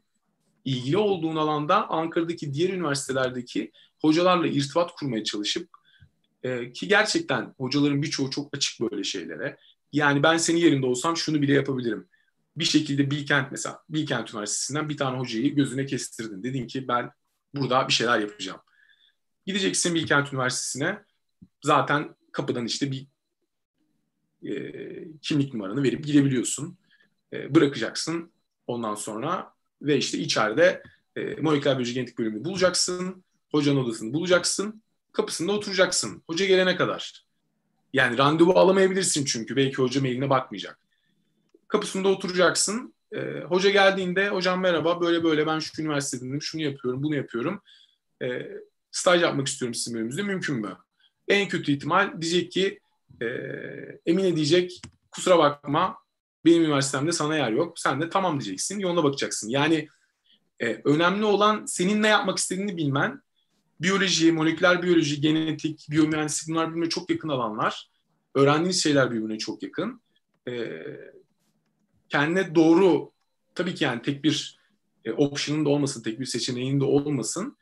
ilgili olduğun alanda Ankara'daki diğer üniversitelerdeki hocalarla irtibat kurmaya çalışıp e, ki gerçekten hocaların birçoğu çok açık böyle şeylere. Yani ben senin yerinde olsam şunu bile yapabilirim. Bir şekilde Bilkent mesela Bilkent Üniversitesi'nden bir tane hocayı gözüne kestirdin. Dedin ki ben burada bir şeyler yapacağım. Gideceksin Bilkent Üniversitesi'ne zaten kapıdan işte bir e, kimlik numaranı verip girebiliyorsun. E, bırakacaksın ondan sonra ve işte içeride e, moleküler biyoloji genetik bölümünü bulacaksın. Hocanın odasını bulacaksın. Kapısında oturacaksın. Hoca gelene kadar. Yani randevu alamayabilirsin çünkü. Belki hoca mailine bakmayacak. Kapısında oturacaksın. E, hoca geldiğinde hocam merhaba böyle böyle ben şu üniversitedeyim şunu yapıyorum bunu yapıyorum. E, staj yapmak istiyorum sizin bölümümüzde mümkün mü? En kötü ihtimal diyecek ki e, Emine diyecek kusura bakma benim üniversitemde sana yer yok. Sen de tamam diyeceksin. Yoluna bakacaksın. Yani e, önemli olan senin ne yapmak istediğini bilmen. Biyoloji, moleküler biyoloji, genetik, biyomühendislik bunlar birbirine çok yakın alanlar. Öğrendiğiniz şeyler birbirine çok yakın. E, kendine doğru tabii ki yani tek bir e, option'ın da olmasın, tek bir seçeneğin de olmasın.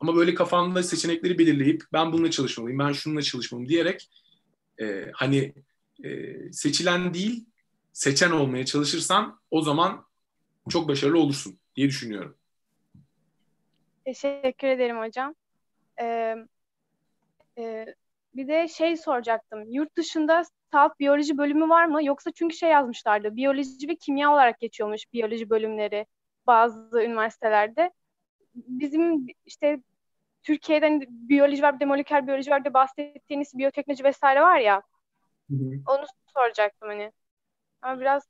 Ama böyle kafanda seçenekleri belirleyip ben bununla çalışmalıyım, ben şununla çalışmalıyım diyerek e, hani e, seçilen değil seçen olmaya çalışırsan o zaman çok başarılı olursun diye düşünüyorum. Teşekkür ederim hocam. Ee, e, bir de şey soracaktım. Yurt dışında salt biyoloji bölümü var mı? Yoksa çünkü şey yazmışlardı. Biyoloji ve kimya olarak geçiyormuş biyoloji bölümleri bazı üniversitelerde. Bizim işte Türkiye'den biyoloji var, bir de moleküler biyoloji var, de bahsettiğiniz biyoteknoloji vesaire var ya. Hı hı. Onu soracaktım hani. Ama biraz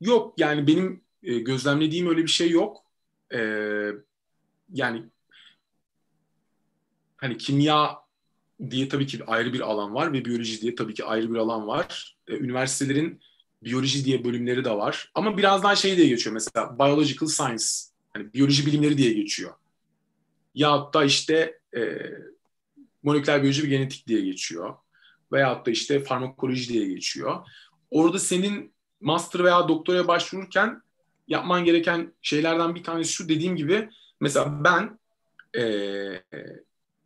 Yok yani benim e, gözlemlediğim öyle bir şey yok. E, yani hani kimya diye tabii ki ayrı bir alan var ve biyoloji diye tabii ki ayrı bir alan var. E, üniversitelerin biyoloji diye bölümleri de var. Ama birazdan şey diye geçiyor mesela biological science. Hani biyoloji bilimleri diye geçiyor ya da işte e, moleküler biyoloji ve genetik diye geçiyor. Veyahut da işte farmakoloji diye geçiyor. Orada senin master veya doktoraya başvururken yapman gereken şeylerden bir tanesi şu dediğim gibi mesela ben e,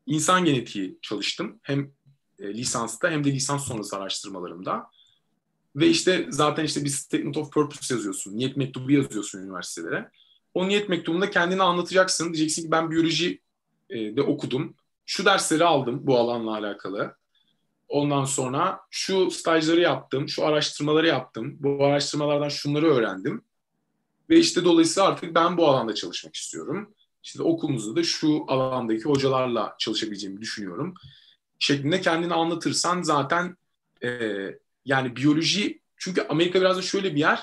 insan genetiği çalıştım. Hem e, lisansta hem de lisans sonrası araştırmalarımda. Ve işte zaten işte bir statement of purpose yazıyorsun. Niyet mektubu yazıyorsun üniversitelere. O niyet mektubunda kendini anlatacaksın. Diyeceksin ki ben biyoloji e, de okudum. Şu dersleri aldım bu alanla alakalı. Ondan sonra şu stajları yaptım, şu araştırmaları yaptım. Bu araştırmalardan şunları öğrendim. Ve işte dolayısıyla artık ben bu alanda çalışmak istiyorum. İşte okulumuzda da şu alandaki hocalarla çalışabileceğimi düşünüyorum. Şeklinde kendini anlatırsan zaten e, yani biyoloji çünkü Amerika biraz da şöyle bir yer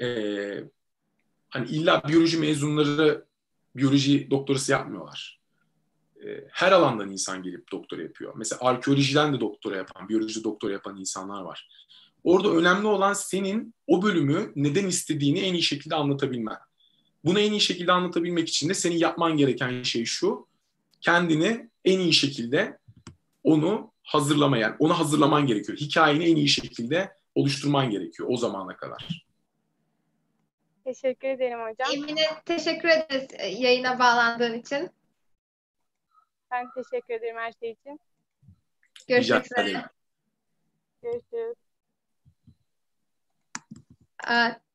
e, hani illa biyoloji mezunları biyoloji doktorası yapmıyorlar. E, her alandan insan gelip doktora yapıyor. Mesela arkeolojiden de doktora yapan, biyoloji doktora yapan insanlar var. Orada önemli olan senin o bölümü neden istediğini en iyi şekilde anlatabilmen. Bunu en iyi şekilde anlatabilmek için de senin yapman gereken şey şu. Kendini en iyi şekilde onu hazırlamayan, onu hazırlaman gerekiyor. Hikayeni en iyi şekilde oluşturman gerekiyor o zamana kadar. Teşekkür ederim hocam. Emine teşekkür ederiz e, yayına bağlandığın için. Ben teşekkür ederim her şey için. Görüşmek üzere. Görüşürüz.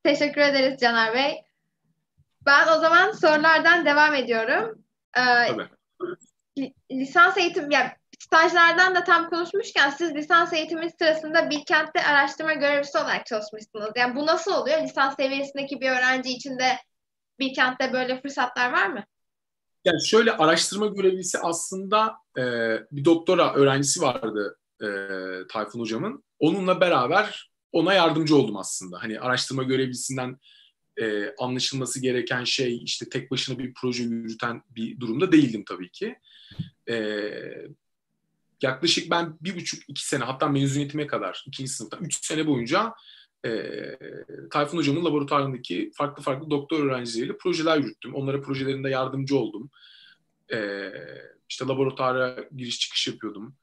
Teşekkür ederiz Caner Bey. Ben o zaman sorulardan devam ediyorum. Ee, Tabii. Lisans eğitim, yani stajlardan da tam konuşmuşken siz lisans eğitimi sırasında Bilkent'te araştırma görevlisi olarak çalışmışsınız. Yani bu nasıl oluyor? Lisans seviyesindeki bir öğrenci için de Bilkent'te böyle fırsatlar var mı? Yani şöyle araştırma görevlisi aslında e, bir doktora öğrencisi vardı e, Tayfun hocamın. Onunla beraber ona yardımcı oldum aslında. Hani araştırma görevlisinden e, anlaşılması gereken şey işte tek başına bir proje yürüten bir durumda değildim tabii ki. E, yaklaşık ben bir buçuk iki sene hatta mezuniyetime kadar ikinci sınıfta üç sene boyunca e, Tayfun Hocam'ın laboratuvarındaki farklı farklı doktor öğrencileriyle projeler yürüttüm. Onlara projelerinde yardımcı oldum. E, işte laboratuvara giriş çıkış yapıyordum.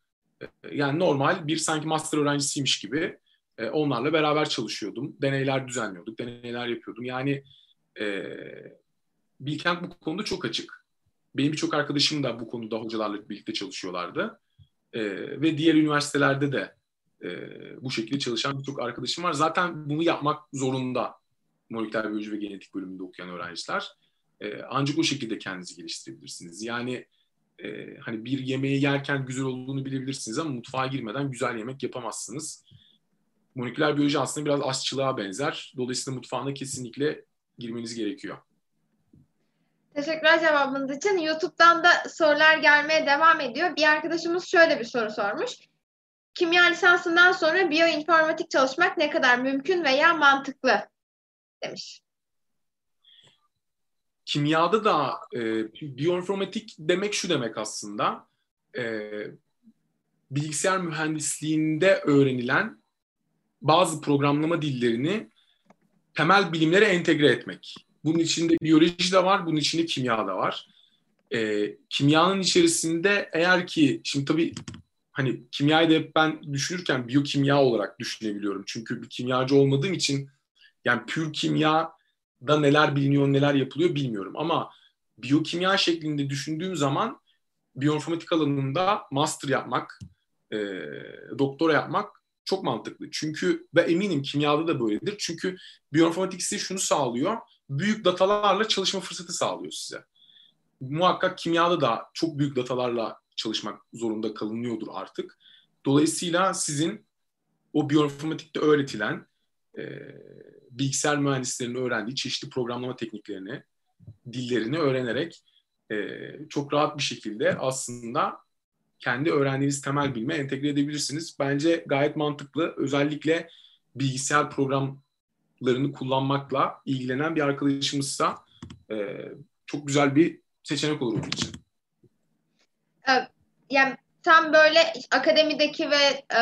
E, yani normal bir sanki master öğrencisiymiş gibi e, onlarla beraber çalışıyordum. Deneyler düzenliyorduk, deneyler yapıyordum. Yani e, Bilkent bu konuda çok açık. Benim birçok arkadaşım da bu konuda hocalarla birlikte çalışıyorlardı. E, ve diğer üniversitelerde de e, bu şekilde çalışan birçok arkadaşım var. Zaten bunu yapmak zorunda moleküler biyoloji ve genetik bölümünde okuyan öğrenciler. E, ancak o şekilde kendinizi geliştirebilirsiniz. Yani e, hani bir yemeği yerken güzel olduğunu bilebilirsiniz ama mutfağa girmeden güzel yemek yapamazsınız. Moleküler biyoloji aslında biraz aşçılığa benzer. Dolayısıyla mutfağına kesinlikle girmeniz gerekiyor. Teşekkürler cevabınız için. YouTube'dan da sorular gelmeye devam ediyor. Bir arkadaşımız şöyle bir soru sormuş. Kimya lisansından sonra biyoinformatik çalışmak ne kadar mümkün veya mantıklı demiş. Kimyada da e, biyoinformatik demek şu demek aslında. E, bilgisayar mühendisliğinde öğrenilen bazı programlama dillerini temel bilimlere entegre etmek. Bunun içinde biyoloji de var, bunun içinde kimya da var. E, kimyanın içerisinde eğer ki, şimdi tabii hani kimyayı da hep ben düşünürken biyokimya olarak düşünebiliyorum. Çünkü bir kimyacı olmadığım için yani pür kimya da neler biliniyor, neler yapılıyor bilmiyorum. Ama biyokimya şeklinde düşündüğüm zaman biyoinformatik alanında master yapmak, e, doktora yapmak çok mantıklı. Çünkü ve eminim kimyada da böyledir. Çünkü biyoinformatik size şunu sağlıyor. Büyük datalarla çalışma fırsatı sağlıyor size. Muhakkak kimyada da çok büyük datalarla çalışmak zorunda kalınıyordur artık. Dolayısıyla sizin o biyoinformatikte öğretilen e, bilgisayar mühendislerinin öğrendiği çeşitli programlama tekniklerini, dillerini öğrenerek e, çok rahat bir şekilde aslında kendi öğrendiğiniz temel bilme entegre edebilirsiniz. Bence gayet mantıklı. Özellikle bilgisayar programlarını kullanmakla ilgilenen bir arkadaşımızsa e, çok güzel bir seçenek olur onun için. Yani tam böyle akademideki ve e,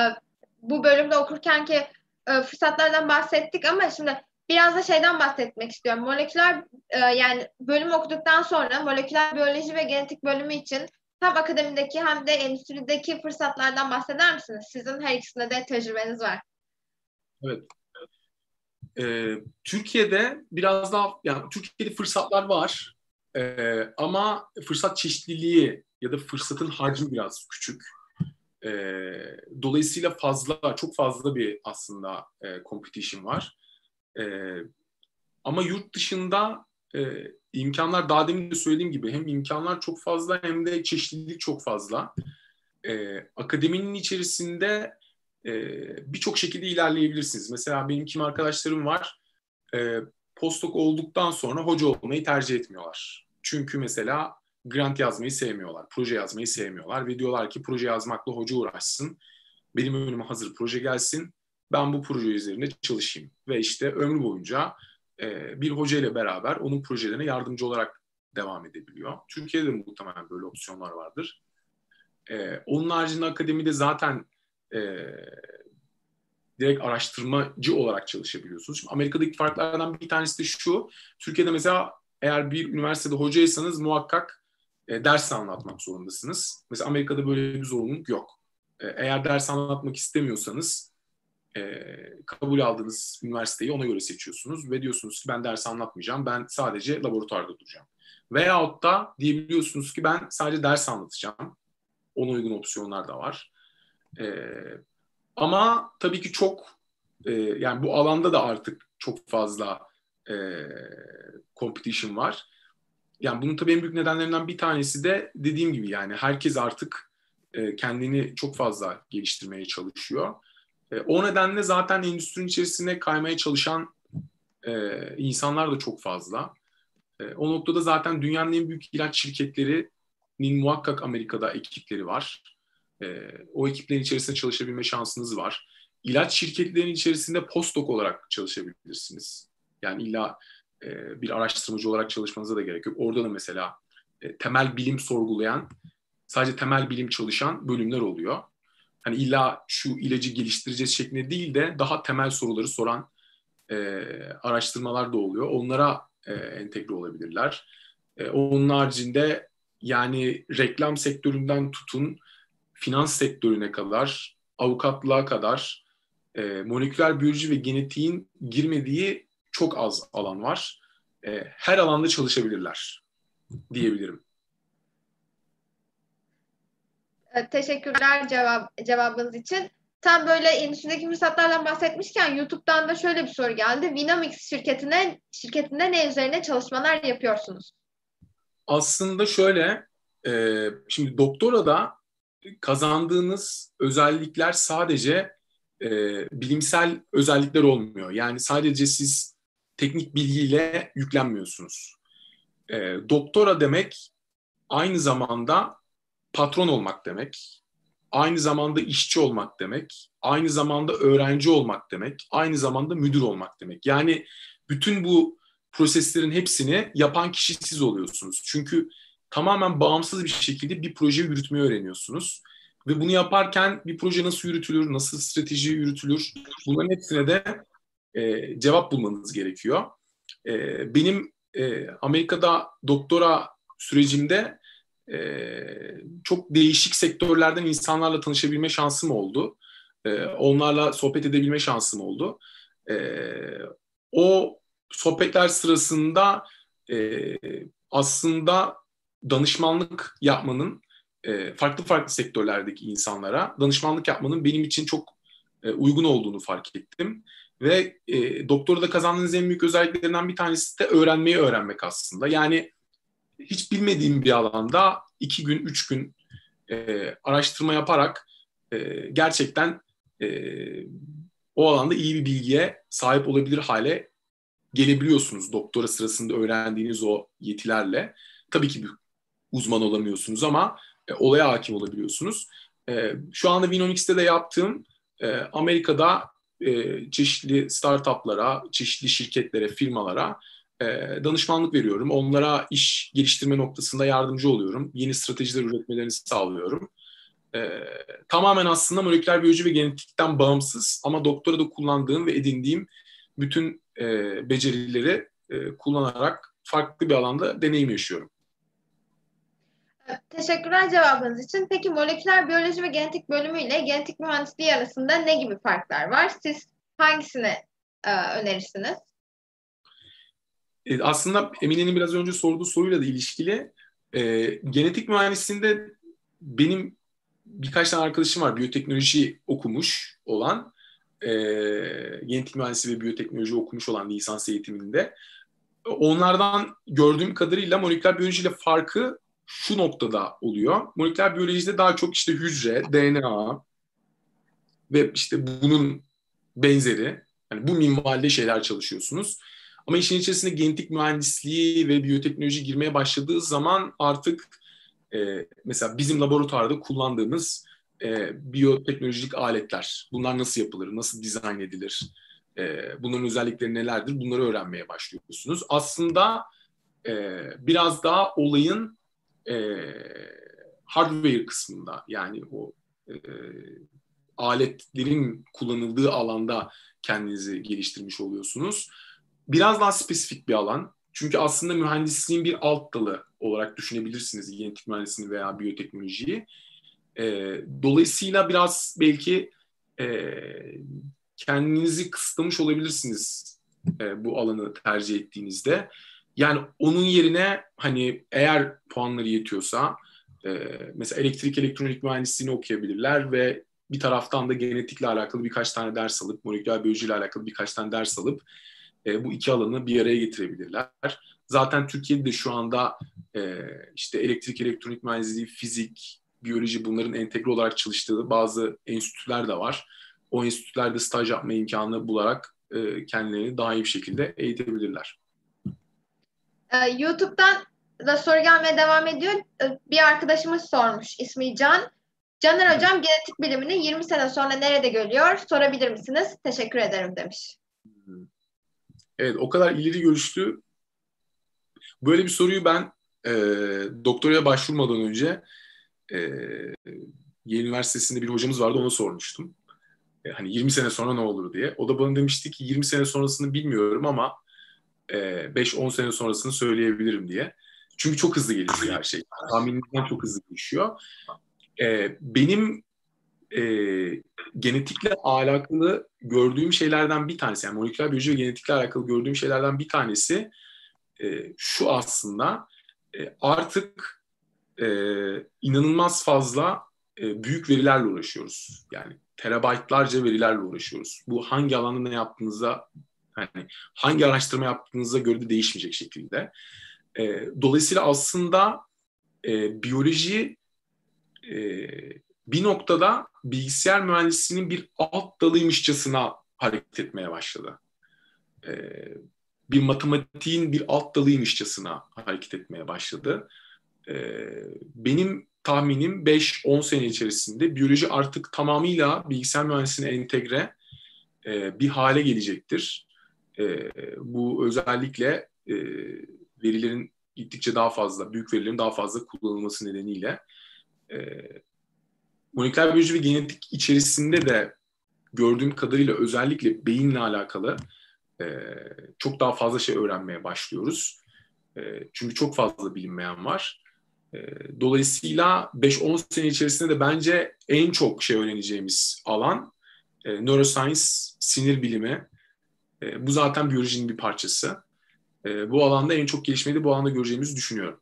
bu bölümde okurken ki e, fırsatlardan bahsettik ama şimdi biraz da şeyden bahsetmek istiyorum. Moleküler e, yani bölüm okuduktan sonra moleküler biyoloji ve genetik bölümü için hem akademideki hem de endüstrideki fırsatlardan bahseder misiniz? Sizin her ikisinde de tecrübeniz var. Evet. Ee, Türkiye'de biraz daha yani Türkiye'de fırsatlar var ee, ama fırsat çeşitliliği ya da fırsatın hacmi biraz küçük. Ee, dolayısıyla fazla çok fazla bir aslında e, competition var. Ee, ama yurt dışında e, imkanlar daha demin de söylediğim gibi hem imkanlar çok fazla hem de çeşitlilik çok fazla. E, akademinin içerisinde e, birçok şekilde ilerleyebilirsiniz. Mesela benim kim arkadaşlarım var e, postdoc olduktan sonra hoca olmayı tercih etmiyorlar. Çünkü mesela grant yazmayı sevmiyorlar, proje yazmayı sevmiyorlar ve diyorlar ki proje yazmakla hoca uğraşsın. Benim önüme hazır proje gelsin. Ben bu proje üzerinde çalışayım. Ve işte ömrü boyunca e, bir hoca ile beraber onun projelerine yardımcı olarak devam edebiliyor. Türkiye'de de muhtemelen böyle opsiyonlar vardır. E, onun haricinde akademide zaten e, direkt araştırmacı olarak çalışabiliyorsunuz. Şimdi Amerika'daki farklardan bir tanesi de şu. Türkiye'de mesela eğer bir üniversitede hocaysanız muhakkak ders anlatmak zorundasınız. Mesela Amerika'da böyle bir zorunluluk yok. Eğer ders anlatmak istemiyorsanız e, kabul aldığınız üniversiteyi ona göre seçiyorsunuz ve diyorsunuz ki ben ders anlatmayacağım, ben sadece laboratuvarda duracağım. Veyahut da diyebiliyorsunuz ki ben sadece ders anlatacağım. Ona uygun opsiyonlar da var. E, ama tabii ki çok e, yani bu alanda da artık çok fazla e, competition var. Yani bunun tabii en büyük nedenlerinden bir tanesi de dediğim gibi yani herkes artık e, kendini çok fazla geliştirmeye çalışıyor. E, o nedenle zaten endüstrinin içerisine kaymaya çalışan e, insanlar da çok fazla. E, o noktada zaten dünyanın en büyük ilaç şirketlerinin muhakkak Amerika'da ekipleri var. E, o ekiplerin içerisinde çalışabilme şansınız var. İlaç şirketlerinin içerisinde postdoc olarak çalışabilirsiniz. Yani illa e, bir araştırmacı olarak çalışmanıza da gerek yok. Orada da mesela e, temel bilim sorgulayan, sadece temel bilim çalışan bölümler oluyor. Hani illa şu ilacı geliştireceğiz şeklinde değil de daha temel soruları soran e, araştırmalar da oluyor. Onlara e, entegre olabilirler. E, onun haricinde yani reklam sektöründen tutun finans sektörüne kadar, avukatlığa kadar e, moleküler biyoloji ve genetiğin girmediği çok az alan var. E, her alanda çalışabilirler diyebilirim. Teşekkürler cevap cevabınız için. Tam böyle endüstrideki fırsatlardan bahsetmişken YouTube'dan da şöyle bir soru geldi. Vinomix şirketine şirketinde ne üzerine çalışmalar yapıyorsunuz? Aslında şöyle, e, şimdi doktora da kazandığınız özellikler sadece e, bilimsel özellikler olmuyor. Yani sadece siz teknik bilgiyle yüklenmiyorsunuz. E, doktora demek aynı zamanda patron olmak demek, aynı zamanda işçi olmak demek, aynı zamanda öğrenci olmak demek, aynı zamanda müdür olmak demek. Yani bütün bu proseslerin hepsini yapan kişi siz oluyorsunuz. Çünkü tamamen bağımsız bir şekilde bir proje yürütmeyi öğreniyorsunuz. Ve bunu yaparken bir proje nasıl yürütülür, nasıl strateji yürütülür, bunların hepsine de e, cevap bulmanız gerekiyor. E, benim e, Amerika'da doktora sürecimde e, çok değişik sektörlerden insanlarla tanışabilme şansım oldu. E, onlarla sohbet edebilme şansım oldu. E, o sohbetler sırasında e, aslında danışmanlık yapmanın e, farklı farklı sektörlerdeki insanlara danışmanlık yapmanın benim için çok e, uygun olduğunu fark ettim. Ve e, doktora kazandığınız en büyük özelliklerinden bir tanesi de öğrenmeyi öğrenmek aslında. Yani hiç bilmediğim bir alanda iki gün, üç gün e, araştırma yaparak e, gerçekten e, o alanda iyi bir bilgiye sahip olabilir hale gelebiliyorsunuz doktora sırasında öğrendiğiniz o yetilerle. Tabii ki bir uzman olamıyorsunuz ama e, olaya hakim olabiliyorsunuz. E, şu anda Vinomix'te de yaptığım e, Amerika'da e, çeşitli startuplara, çeşitli şirketlere, firmalara danışmanlık veriyorum. Onlara iş geliştirme noktasında yardımcı oluyorum. Yeni stratejiler üretmelerini sağlıyorum. Tamamen aslında moleküler biyoloji ve genetikten bağımsız ama doktora da kullandığım ve edindiğim bütün e, becerileri kullanarak farklı bir alanda deneyim yaşıyorum. Teşekkürler cevabınız için. Peki moleküler biyoloji ve genetik bölümü ile genetik mühendisliği arasında ne gibi farklar var? Siz hangisini önerirsiniz? E, aslında Emine'nin biraz önce sorduğu soruyla da ilişkili. E, genetik mühendisliğinde benim birkaç tane arkadaşım var biyoteknoloji okumuş olan. E, genetik mühendisliği ve biyoteknoloji okumuş olan lisans eğitiminde. Onlardan gördüğüm kadarıyla moleküler biyoloji ile farkı şu noktada oluyor. Moleküler biyolojide daha çok işte hücre, DNA ve işte bunun benzeri yani bu minvalde şeyler çalışıyorsunuz. Ama işin içerisinde genetik mühendisliği ve biyoteknoloji girmeye başladığı zaman artık e, mesela bizim laboratuvarda kullandığımız e, biyoteknolojik aletler, bunlar nasıl yapılır, nasıl dizayn edilir, e, bunların özellikleri nelerdir, bunları öğrenmeye başlıyorsunuz. Aslında e, biraz daha olayın e, hardware kısmında yani o e, aletlerin kullanıldığı alanda kendinizi geliştirmiş oluyorsunuz. Biraz daha spesifik bir alan. Çünkü aslında mühendisliğin bir alt dalı olarak düşünebilirsiniz genetik mühendisliğini veya biyoteknolojiyi. E, dolayısıyla biraz belki e, kendinizi kısıtlamış olabilirsiniz e, bu alanı tercih ettiğinizde. Yani onun yerine hani eğer puanları yetiyorsa e, mesela elektrik elektronik mühendisliğini okuyabilirler ve bir taraftan da genetikle alakalı birkaç tane ders alıp, moleküler biyolojiyle alakalı birkaç tane ders alıp e, bu iki alanı bir araya getirebilirler. Zaten Türkiye'de de şu anda e, işte elektrik, elektronik mühendisliği, fizik, biyoloji bunların entegre olarak çalıştığı bazı enstitüler de var. O enstitülerde staj yapma imkanı bularak e, kendilerini daha iyi bir şekilde eğitebilirler. YouTube'dan da soru gelmeye devam ediyor. Bir arkadaşımız sormuş. İsmi Can. Caner Hocam genetik bilimini 20 sene sonra nerede görüyor? Sorabilir misiniz? Teşekkür ederim demiş. Evet o kadar ileri görüşlü. Böyle bir soruyu ben e, doktoraya başvurmadan önce e, Yale Üniversitesi'nde bir hocamız vardı ona sormuştum. E, hani 20 sene sonra ne olur diye. O da bana demişti ki 20 sene sonrasını bilmiyorum ama e, 5-10 sene sonrasını söyleyebilirim diye. Çünkü çok hızlı gelişiyor her şey. Tahminimden çok hızlı gelişiyor. E, benim e, genetikle alakalı gördüğüm şeylerden bir tanesi, yani moleküler biyoloji ve genetikle alakalı gördüğüm şeylerden bir tanesi e, şu aslında e, artık e, inanılmaz fazla e, büyük verilerle uğraşıyoruz. Yani terabaytlarca verilerle uğraşıyoruz. Bu hangi alanda ne yaptığınıza, hani hangi araştırma yaptığınıza göre de değişmeyecek şekilde. E, dolayısıyla aslında e, biyoloji e, bir noktada bilgisayar mühendisliğinin bir alt dalıymışçasına hareket etmeye başladı. E, bir matematiğin bir alt dalıymışçasına hareket etmeye başladı. E, benim tahminim 5-10 sene içerisinde biyoloji artık tamamıyla bilgisayar mühendisliğine entegre e, bir hale gelecektir. E, bu özellikle e, verilerin gittikçe daha fazla, büyük verilerin daha fazla kullanılması nedeniyle e, moleküler biyoloji ve genetik içerisinde de gördüğüm kadarıyla özellikle beyinle alakalı e, çok daha fazla şey öğrenmeye başlıyoruz. E, çünkü çok fazla bilinmeyen var. E, dolayısıyla 5-10 sene içerisinde de bence en çok şey öğreneceğimiz alan e, neuroscience, sinir bilimi. E, bu zaten biyolojinin bir parçası. E, bu alanda en çok gelişmeyi de bu alanda göreceğimizi düşünüyorum.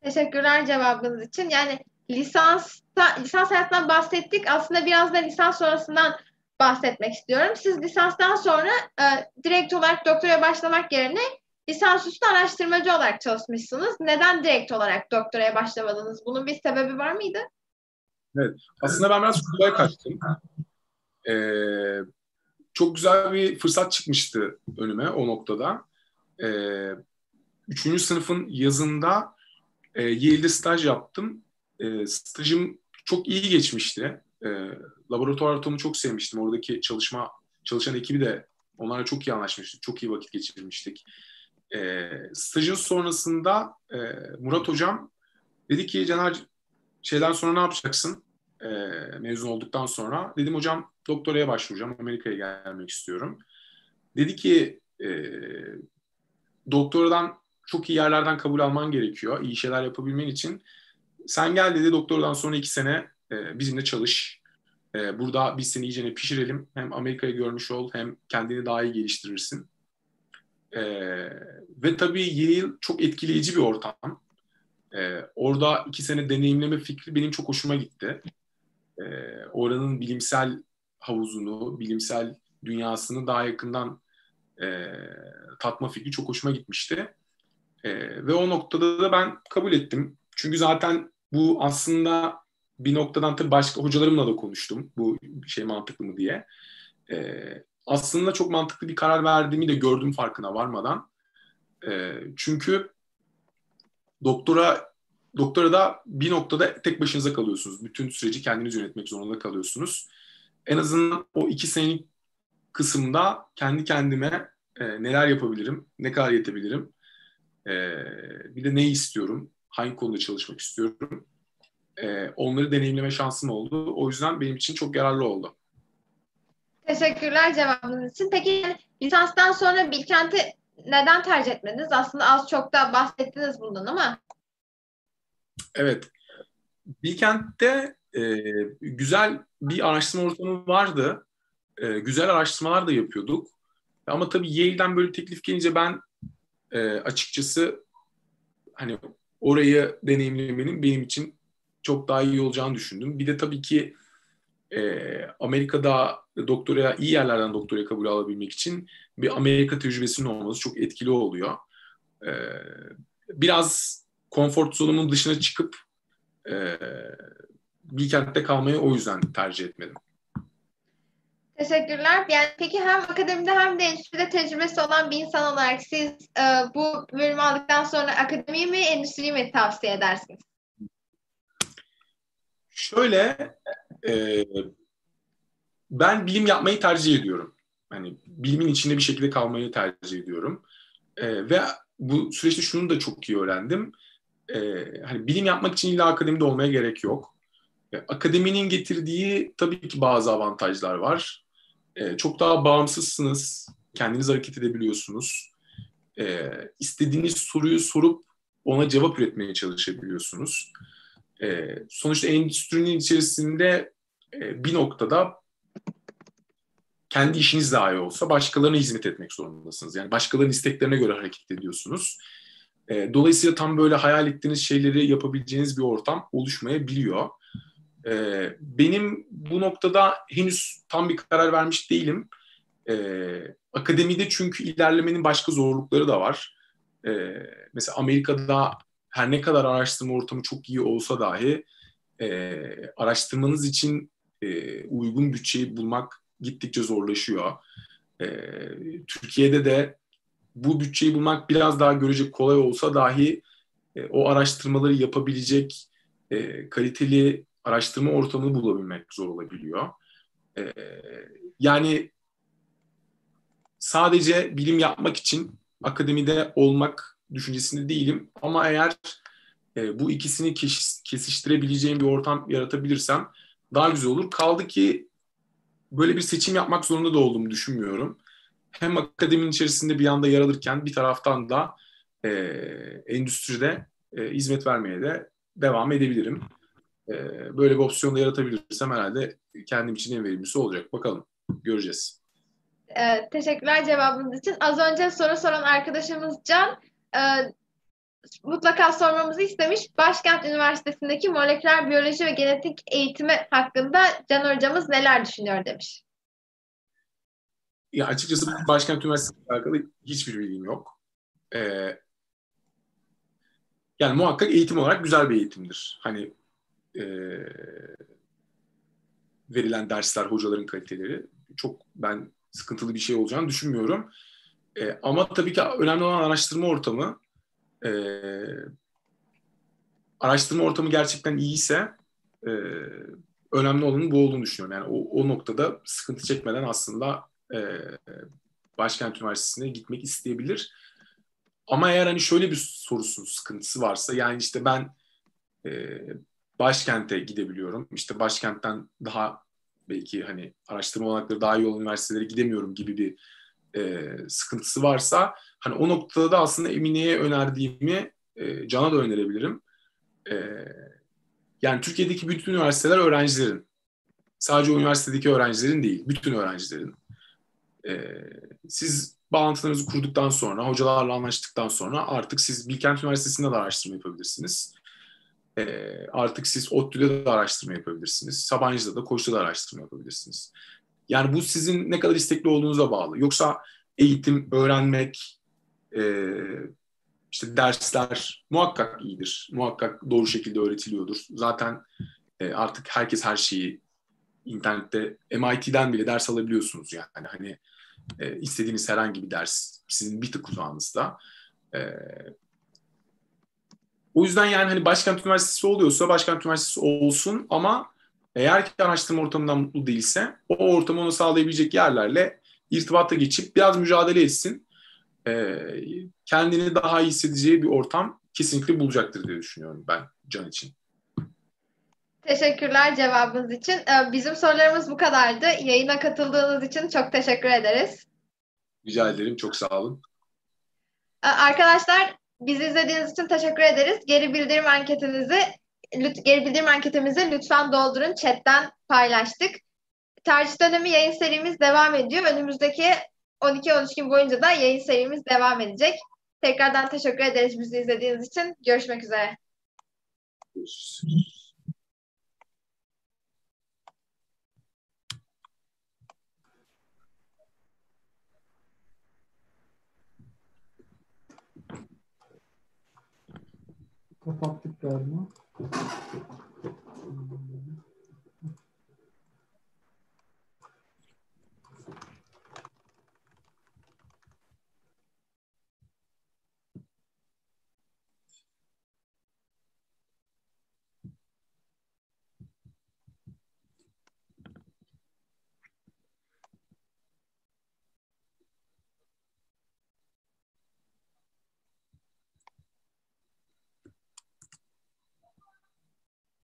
Teşekkürler cevabınız için. Yani lisansta, lisans hayatından bahsettik. Aslında biraz da lisans sonrasından bahsetmek istiyorum. Siz lisanstan sonra e, direkt olarak doktora başlamak yerine lisansüstü araştırmacı olarak çalışmışsınız. Neden direkt olarak doktoraya başlamadınız? Bunun bir sebebi var mıydı? Evet. Aslında ben biraz kolay kaçtım. Ee, çok güzel bir fırsat çıkmıştı önüme o noktada. Ee, üçüncü sınıfın yazında e, Yale'de staj yaptım. E, stajım çok iyi geçmişti. E, laboratuvar ortamı çok sevmiştim. Oradaki çalışma çalışan ekibi de onlarla çok iyi anlaşmıştık. Çok iyi vakit geçirmiştik. E, stajın sonrasında e, Murat Hocam dedi ki Caner şeyden sonra ne yapacaksın? E, mezun olduktan sonra. Dedim hocam doktoraya başvuracağım. Amerika'ya gelmek istiyorum. Dedi ki e, doktoradan çok iyi yerlerden kabul alman gerekiyor. İyi şeyler yapabilmen için. Sen gel dedi doktordan sonra iki sene e, bizimle çalış. E, burada biz seni iyicene pişirelim. Hem Amerika'yı görmüş ol hem kendini daha iyi geliştirirsin. E, ve tabii Yale çok etkileyici bir ortam. E, orada iki sene deneyimleme fikri benim çok hoşuma gitti. E, oranın bilimsel havuzunu, bilimsel dünyasını daha yakından e, tatma fikri çok hoşuma gitmişti. E, ve o noktada da ben kabul ettim. Çünkü zaten bu aslında bir noktadan tabii başka hocalarımla da konuştum bu şey mantıklı mı diye. E, aslında çok mantıklı bir karar verdiğimi de gördüm farkına varmadan. E, çünkü doktora doktora da bir noktada tek başınıza kalıyorsunuz. Bütün süreci kendiniz yönetmek zorunda kalıyorsunuz. En azından o iki senelik kısımda kendi kendime e, neler yapabilirim, ne kadar yetebilirim, e, bir de ne istiyorum, hangi konuda çalışmak istiyorum. E, onları deneyimleme şansım oldu. O yüzden benim için çok yararlı oldu. Teşekkürler cevabınız için. Peki lisanstan sonra Bilkent'i neden tercih etmediniz? Aslında az çok da bahsettiniz bundan ama. Evet. Bilkent'te e, güzel bir araştırma ortamı vardı. E, güzel araştırmalar da yapıyorduk. Ama tabii Yale'den böyle teklif gelince ben e, açıkçası hani orayı deneyimlemenin benim için çok daha iyi olacağını düşündüm. Bir de tabii ki e, Amerika'da doktoraya iyi yerlerden doktoraya kabul alabilmek için bir Amerika tecrübesinin olması çok etkili oluyor. E, biraz konfor zonumun dışına çıkıp e, Bilkent'te kalmayı o yüzden tercih etmedim. Teşekkürler. Yani peki hem akademide hem de endüstride tecrübesi olan bir insan olarak siz e, bu bölümü aldıktan sonra akademiyi mi, endüstriyi mi tavsiye edersiniz? Şöyle, e, ben bilim yapmayı tercih ediyorum. Hani bilimin içinde bir şekilde kalmayı tercih ediyorum. E, ve bu süreçte şunu da çok iyi öğrendim. E, hani bilim yapmak için illa akademide olmaya gerek yok. E, akademinin getirdiği tabii ki bazı avantajlar var. E, çok daha bağımsızsınız. Kendiniz hareket edebiliyorsunuz. E, istediğiniz soruyu sorup ona cevap üretmeye çalışabiliyorsunuz. E, sonuçta endüstrinin içerisinde e, bir noktada kendi işiniz dahi olsa başkalarına hizmet etmek zorundasınız. Yani başkalarının isteklerine göre hareket ediyorsunuz. E, dolayısıyla tam böyle hayal ettiğiniz şeyleri yapabileceğiniz bir ortam oluşmayabiliyor. E, benim bu noktada henüz tam bir karar vermiş değilim. E, akademide çünkü ilerlemenin başka zorlukları da var. E, mesela Amerika'da her ne kadar araştırma ortamı çok iyi olsa dahi e, araştırmanız için e, uygun bütçeyi bulmak gittikçe zorlaşıyor. E, Türkiye'de de bu bütçeyi bulmak biraz daha görecek kolay olsa dahi e, o araştırmaları yapabilecek e, kaliteli araştırma ortamını bulabilmek zor olabiliyor. E, yani sadece bilim yapmak için akademide olmak düşüncesinde değilim. Ama eğer e, bu ikisini kes, kesiştirebileceğim bir ortam yaratabilirsem daha güzel olur. Kaldı ki böyle bir seçim yapmak zorunda da olduğumu düşünmüyorum. Hem akademinin içerisinde bir anda yer alırken bir taraftan da e, endüstride e, hizmet vermeye de devam edebilirim. E, böyle bir opsiyon da yaratabilirsem herhalde kendim için en verimlisi olacak. Bakalım göreceğiz. Ee, teşekkürler cevabınız için. Az önce soru soran arkadaşımız Can e, mutlaka sormamızı istemiş. Başkent Üniversitesi'ndeki moleküler biyoloji ve genetik eğitimi hakkında Can hocamız neler düşünüyor demiş. Ya açıkçası Başkent Üniversitesi ile alakalı hiçbir bilgim yok. Ee, yani muhakkak eğitim olarak güzel bir eğitimdir. Hani e, verilen dersler, hocaların kaliteleri çok ben sıkıntılı bir şey olacağını düşünmüyorum. E, ama tabii ki önemli olan araştırma ortamı. E, araştırma ortamı gerçekten iyiyse e, önemli olanın bu olduğunu düşünüyorum. Yani o, o noktada sıkıntı çekmeden aslında e, Başkent Üniversitesi'ne gitmek isteyebilir. Ama eğer hani şöyle bir sorusu, sıkıntısı varsa yani işte ben e, başkente gidebiliyorum. İşte başkentten daha belki hani araştırma olanakları daha iyi olan üniversitelere gidemiyorum gibi bir e, sıkıntısı varsa hani o noktada da aslında Emine'ye önerdiğimi e, Can'a da önerebilirim. E, yani Türkiye'deki bütün üniversiteler öğrencilerin. Sadece o üniversitedeki öğrencilerin değil, bütün öğrencilerin. E, siz bağlantılarınızı kurduktan sonra, hocalarla anlaştıktan sonra artık siz Bilkent Üniversitesi'nde de araştırma yapabilirsiniz. E, artık siz ODTÜ'de de araştırma yapabilirsiniz. Sabancı'da da, Koç'ta da araştırma yapabilirsiniz. Yani bu sizin ne kadar istekli olduğunuza bağlı. Yoksa eğitim, öğrenmek, e, işte dersler muhakkak iyidir. Muhakkak doğru şekilde öğretiliyordur. Zaten e, artık herkes her şeyi internette MIT'den bile ders alabiliyorsunuz yani. Hani e, istediğiniz herhangi bir ders sizin bir tık uzağınızda. O yüzden yani hani Başkent Üniversitesi oluyorsa Başkent Üniversitesi olsun ama eğer ki araştırma ortamından mutlu değilse o ortamı onu sağlayabilecek yerlerle irtibata geçip biraz mücadele etsin. E, kendini daha iyi hissedeceği bir ortam kesinlikle bulacaktır diye düşünüyorum ben Can için. Teşekkürler cevabınız için. Ee, bizim sorularımız bu kadardı. Yayına katıldığınız için çok teşekkür ederiz. Rica ederim. Çok sağ olun. Ee, arkadaşlar bizi izlediğiniz için teşekkür ederiz. Geri bildirim anketinizi geri bildirim anketimizi lütfen doldurun. Chatten paylaştık. Tercih dönemi yayın serimiz devam ediyor. Önümüzdeki 12-13 gün boyunca da yayın serimiz devam edecek. Tekrardan teşekkür ederiz bizi izlediğiniz için. Görüşmek üzere. Görüşürüz. Kapattık galiba.